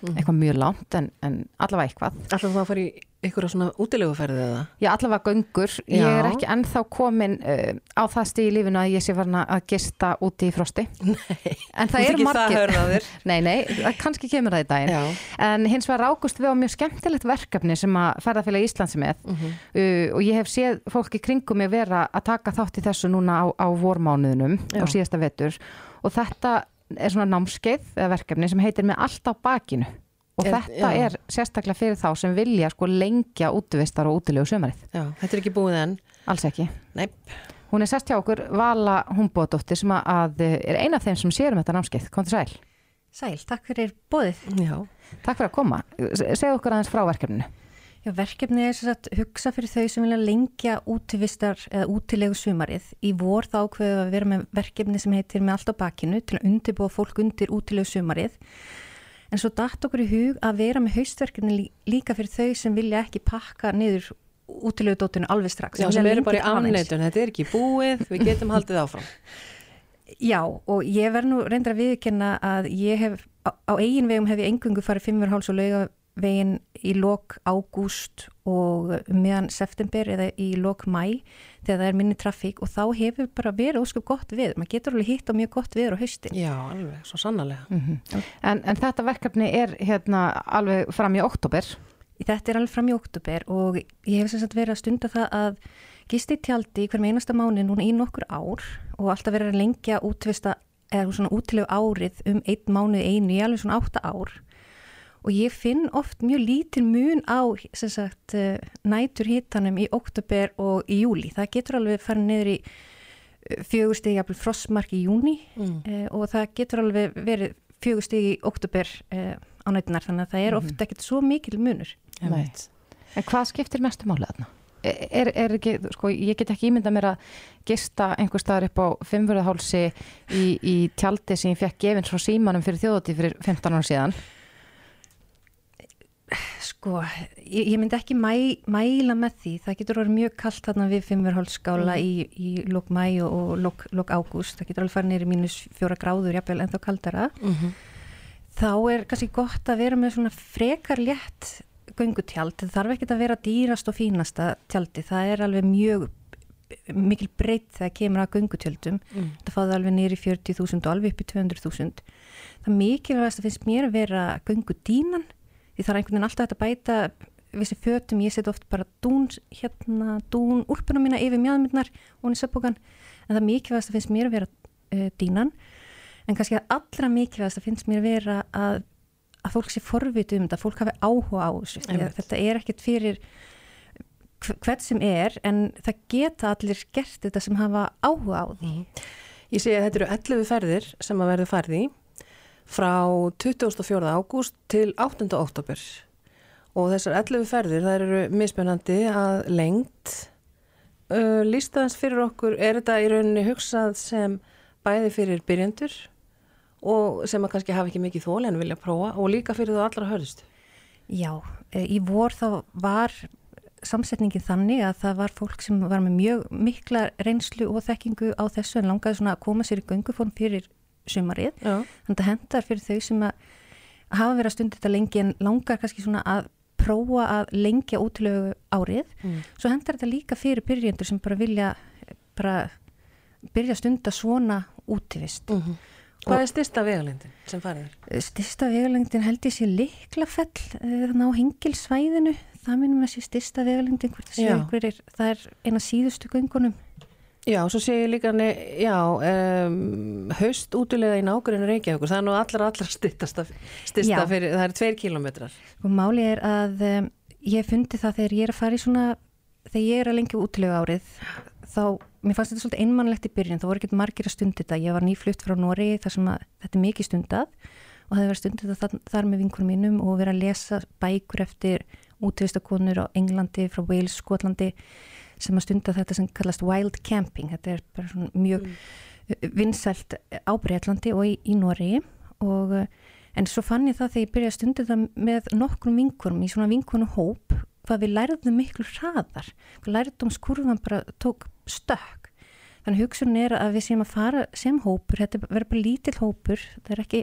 eitthvað mjög langt en, en allavega eitthvað. Þá að fara í á svona útileguferði eða? Já, allavega göngur. Ég Já. er ekki ennþá komin uh, á það stíð í lífinu að ég sé farin að gista úti í frosti. [LAUGHS] Nei, en það það margir. þér. [LAUGHS] Nei, nei, það- kannski kemur það í daginn. Já. En hins vegar águst við á mjög skemmtilegt verkefni sem að ferðarfélag Íslands er með Mhm. uh, og ég hef séð fólk í kringum mig vera að taka þátt í þessu núna á, á vormánuðunum Já. og síðasta vetur og þetta er svona námskeið eða verkefni sem heitir með allt á bakinu og Er- þetta já. er sérstaklega fyrir þá sem vilja sko lengja útvistar og útilegu sömarið. Já, þetta er ekki búið enn. Alls ekki. Nei. Hún er sest hjá okkur Vala Humbóðdóttir sem að, er eina af þeim sem sér um þetta námskeið. Kom til sæl. Sæl, takk fyrir bóðið. Já. Takk fyrir að koma. Segðu okkur aðeins frá verkefninu. Já, verkefni er sagt hugsa fyrir þau sem vilja lengja útivistar eða útilegu sumarið. Í vor þá ákveðu að vera með verkefni sem heitir með allt á bakinu til að undirbúa fólk undir útilegu sumarið. En svo datt okkur í hug að vera með haustverkefni lí- líka fyrir þau sem vilja ekki pakka niður útilegu dótinu alveg strax. Já, sem eru bara í afneitun. Þetta er ekki búið, við getum haldið áfram. [LAUGHS] Já, og ég verð nú reyndar að viðkenna að ég hef, á, á eigin vegum hef ég engungu farið fimmur háls og laugavegin í lok ágúst og meðan september eða í lok mæ þegar það er minni trafík og þá hefur bara verið óskup gott við. Man getur alveg hitt á mjög gott viður á haustin. Já, alveg, svo sannarlega. En, en þetta verkefni er hérna alveg fram í oktober. Þetta er alveg fram í oktober og ég hef sem sagt verið að stunda það að gisti í tjaldi hver með einasta mánu núna í nokkur ár og alltaf verið að lengja útvista eða svona útilegu árið um einn mánuð einu í alveg svona átta ár og ég finn oft mjög lítil mun á sem sagt eh, nætur hitanum í oktober og í júli. Það getur alveg farið niður í fjögustegi jafnvel frostmark í júni mm. og það getur alveg verið fjögustegi í oktober eh, á nætunar þannig að það er ofta ekkert svo mikil munur. Nei. En hvað skiptir mestu máli þarna? Er, er ekki, sko, ég get ekki ímynda mér að gista einhver staðar upp á fimmvörðahálsi í, í tjaldi sem ég fekk gefins frá símanum fyrir þjóðati fyrir 15 ára síðan. Sko, ég, ég myndi ekki mæ, mæla með því. Það getur orðið mjög kallt þarna við fimmvörhálsskála Mhm. í, í lok mæ og, og lok, lok ágúst. Það getur alveg farið neyri mínus fjóra gráður, jafnvel ennþá kaldara. Mhm. Þá er kannski gott að vera með svona frekar létt göngutjald. Það þarf ekki að vera dýrast og fínasta tjaldi. Það er alveg mjög mikil breytt þegar kemur að göngutjöldum. Mm. Það fáði alveg neyri 40.000 og alveg upp í 200.000. Það mikilvægast að finnst mér að vera göngudínan það er einhvern veginn alltaf að bæta vissi fötum, ég set oft bara dún hérna, dún úlpunum mína yfir mjöðmyndnar og hún í söpbókan, en það mikilvægast að finnst mér að vera uh, dínan en kannski að allra mikilvægast að finnst mér vera að, að fólk sé forvit um þetta, fólk hafi áhuga á þessu. Að þetta er ekkert fyrir hv- hvern sem er en það geta allir gert þetta sem hafa áhuga á því. Ég segi að þetta eru 11 ferðir sem að verður farið í frá 24. ágúst til 8. oktober og þessar 11 ferðir það eru mismunandi að lengt uh, lístaðans fyrir okkur er þetta í rauninni hugsað sem bæði fyrir byrjendur og sem að kannski hafa ekki mikið þóli en vilja prófa og líka fyrir þú allra hörðust Já, eh, í vor þá var samsetningin þannig að það var fólk sem var með mjög mikla reynslu og þekkingu á þessu en langaði svona að koma sér í gönguform fyrir sumarið. Þannig að hendar fyrir þau sem að hafa verið að stunda þetta lengi en langar kannski svona að prófa að lengja útilegu árið. Mm. Svo hendar þetta líka fyrir byrjendur sem bara vilja bara byrja að stunda svona útivist. Mm Hvað er styrsta vegalendin sem farið er? Styrsta vegalengdin held ég sé liklafell eh, þannig á hengilsvæðinu það minnum að sé styrsta vegalengdin það er eina síðustu göngunum Já, svo sé ég líka, já, um, haust útilega í nákvæmlega Reykjavíkur, það er nú allra, allra Já. fyrir, það er tveir kilometrar. og máli er að um, ég fundi það þegar ég er að fara í svona þegar ég er að lengja útilega árið þá, mér fannst þetta svolítið einmannlegt í byrjun þá voru ekkert margir að stundi þetta, ég var nýflutt frá Nóri þar sem að þetta er mikið stundað og það hefur verið stundið þar, þar með vinkunum mínum og verið að lesa bækur eftir útvistakonur á Englandi, frá Wales, Skotlandi sem að stunda þetta sem kallast wild camping, þetta er bara svona mjög mm. vinsælt á Breitlandi og í, í Nóri og uh, en svo fann ég það þegar ég byrjaði að stunda það með nokkrum vinkunum í svona vinkunu hóp hvað við lærðum miklu hraðar. Hvað lærdomskurvan bara tók stökk. Þannig hugsun er að við séum að fara sem hópur, þetta verður bara lítill hópur. Það er ekki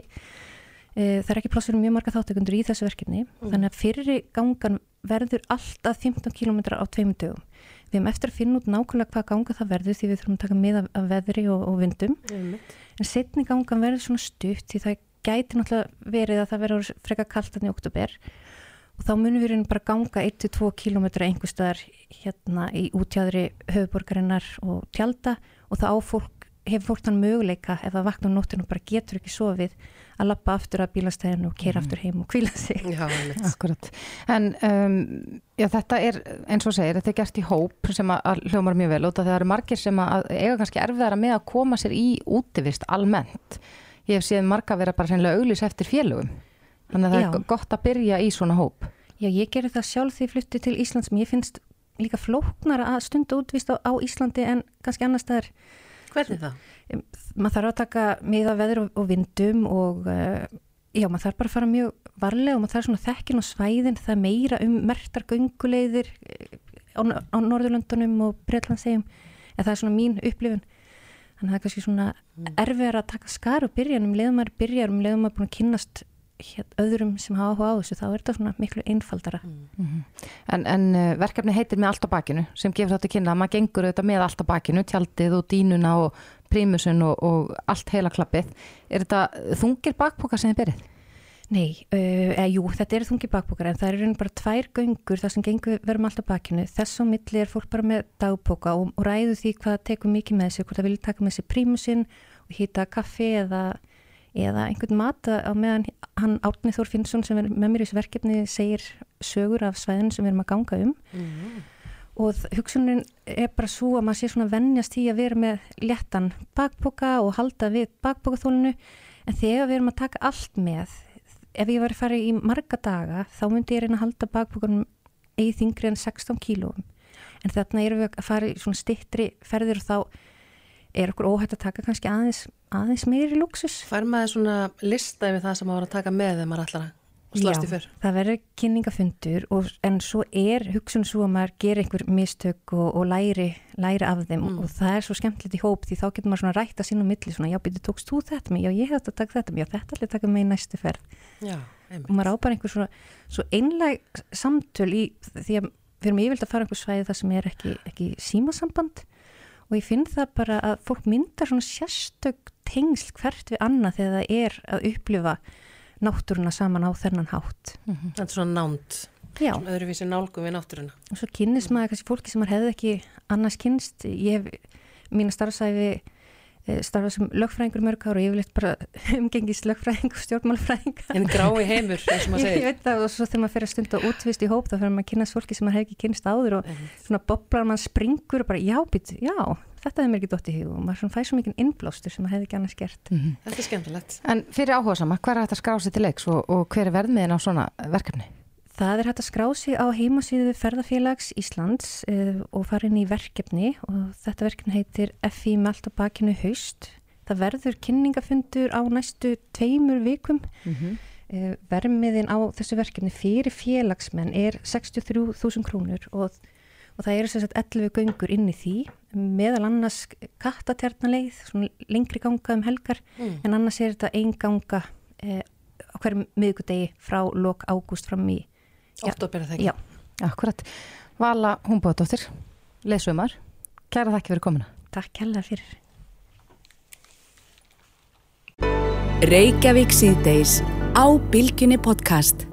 það er ekki plássur mjög marga þáttökundur í þessu verkefni. Þannig að fyrir gangan verður alltaf 15 km á tveimur dögum við hefum eftir að finna út nákvæmlega hvað ganga það verður því við þurfum að taka með af, af veðri og, og vindum. En setni gangan verður svona stutt því það gæti náttúrulega verið að það verður freka kaltan í oktober og þá munum við bara ganga 1-2 km einhver staðar hérna í útjáðri höfuborgarinnar og tjálta og þá á fólk, hefur fólk þann möguleika ef það vakna á nóttinu og bara getur ekki sofið að lappa aftur að bílastæðinu og keira aftur heim og kvíla sig. Já. Akkurat. En um, já, þetta er, eins og segir, þetta er gert í hóp sem að, að hljómar mjög vel út af því að það eru margir sem að eiga kannski erfiðara með að koma sér í útivist almennt. Ég hef séð marga vera bara sennilega auglís eftir félögum. Þannig að það Já. er gott að byrja í svona hóp. Já, ég gerir það sjálf því ég flutti til Íslands sem ég finnst líka flóknar að stunda útvist á, á Íslandi en kannski annars staðar. Hvernig það? Maður þarf að taka miða veður og, og vindum og uh, já, maður þarf bara að fara mjög varlega og maður þarf svona þekkin á svæðin, það meira um mertar gönguleiðir eh, á, á Norðurlöndunum og Breitlandsegjum en það er svona mín upplifun. Þannig að það er kannski svona erfiðar að taka skar og byrja um leiðum maður byrjar, um leiðum maður búin að kynnast öðrum sem hafa áhuga á þessu, þá er þetta svona miklu einfaldara. En, en uh, verkefni heitir með allt á bakinu sem gefur þetta kynna að maður gengur auðvitað með allt á bakinu, tjaldið og dínuna og prímusun og, og allt heila klappið. Er þetta þungir bakpoka sem þið byrjið? Nei, uh, eða jú, þetta eru þungi bakbókar en það eru bara tvær göngur þar sem gengur verðum alltaf bakinu. Þess á milli er fólk bara með dagbóka og, og ræðu því hvað tekur mikið með sér, hvort það vilja taka með sér prímusinn og hýta kaffi eða, eða einhvern mat á meðan hann Árni Þór Finnsson sem er með mér í þessu verkefni segir sögur af svæðin sem við erum að ganga um. Og þ- hugsunin er bara svo að maður sé svona vennjast í að vera með léttan bakboka og halda við bakbokaþólinu en þegar við erum að taka allt með ef ég var að fara í marga daga þá myndi ég reyna að halda bakbokanum eigi þingri en 16 kílóum. En þarna erum við að fara í svona stittri ferðir og þá er okkur óhætt að taka kannski aðeins, aðeins meiri luxus Fær maður svona lista yfir það sem maður að taka með þegar maður allar að slast í fyrr? það verður kynningafundur og, en svo er hugsun svo að maður gerir einhver mistök og, og læri, læri af þeim Mm. og það er svo skemmtilegt í hóp því þá getur maður svona rætt að sín og milli svona, já, býttu, tókst þú þetta með, já, ég hef þetta taka þetta með, já, þetta allir taka með í næstu ferð. Já, og maður á bara einhver svona svo einleg samtöl í því að við erum yfirlega að fara einhver svæði það sem er ekki, ekki símasamband og ég finn það bara að fólk myndar svona sérstök tengsl hvert við annað þegar það er að upplifa náttúruna saman á þennan hátt. Þetta er svona nánd, Já. svona öðruvísi nálgum við náttúruna. Og svo kynnist maður kannski fólki sem maður hefði ekki annars kynst. Ég hef mína starfsæfi starfa sem lögfræðingur mörg ára og ég vil eitthvað bara [LAUGHS] umgengist lögfræðing og stjórnmálfræðing En grái heimur, eins og maður [LAUGHS] Ég segir. veit það og svo þegar maður fyrir að stunda útvist í hóp þá fyrir maður að kynast fólki sem maður hefði ekki kynst áður og svona boblar mann springur og bara já, být, já, þetta hefði mér ekki dótt í hug og maður svona fæ svo mikið innblástur sem maður hefði ekki annars gert. Þetta er skemmtilegt. En fyrir áhuga sama, hvað er hægt að skrá sig til leiks og, og hver er verðmiðin á svona verkefni? Það er hægt að skrá sig á heimasíðu ferðafélags Íslands uh, og fara inn í verkefni og þetta verkefni heitir FI allt á bakinu haust. Það verður kynningafundur á næstu tveimur vikum. Mhm. Uh, vermiðin á þessu verkefni fyrir félagsmenn er 63.000 krónur og, og það eru sagt 11 göngur inn í því meðal annars kattatjarnaleið, lengri ganga um helgar Mm. en annars er þetta ein ganga uh, á hverjum miðgudegi frá lok ágúst fram í Október er það ekki? Já. Akkurat. Vala Húmbóðdóttir, leysumar. Kæra þakki fyrir komuna. Takk hella fyrir. Reykjavík síðdeis á Bilginni podcast.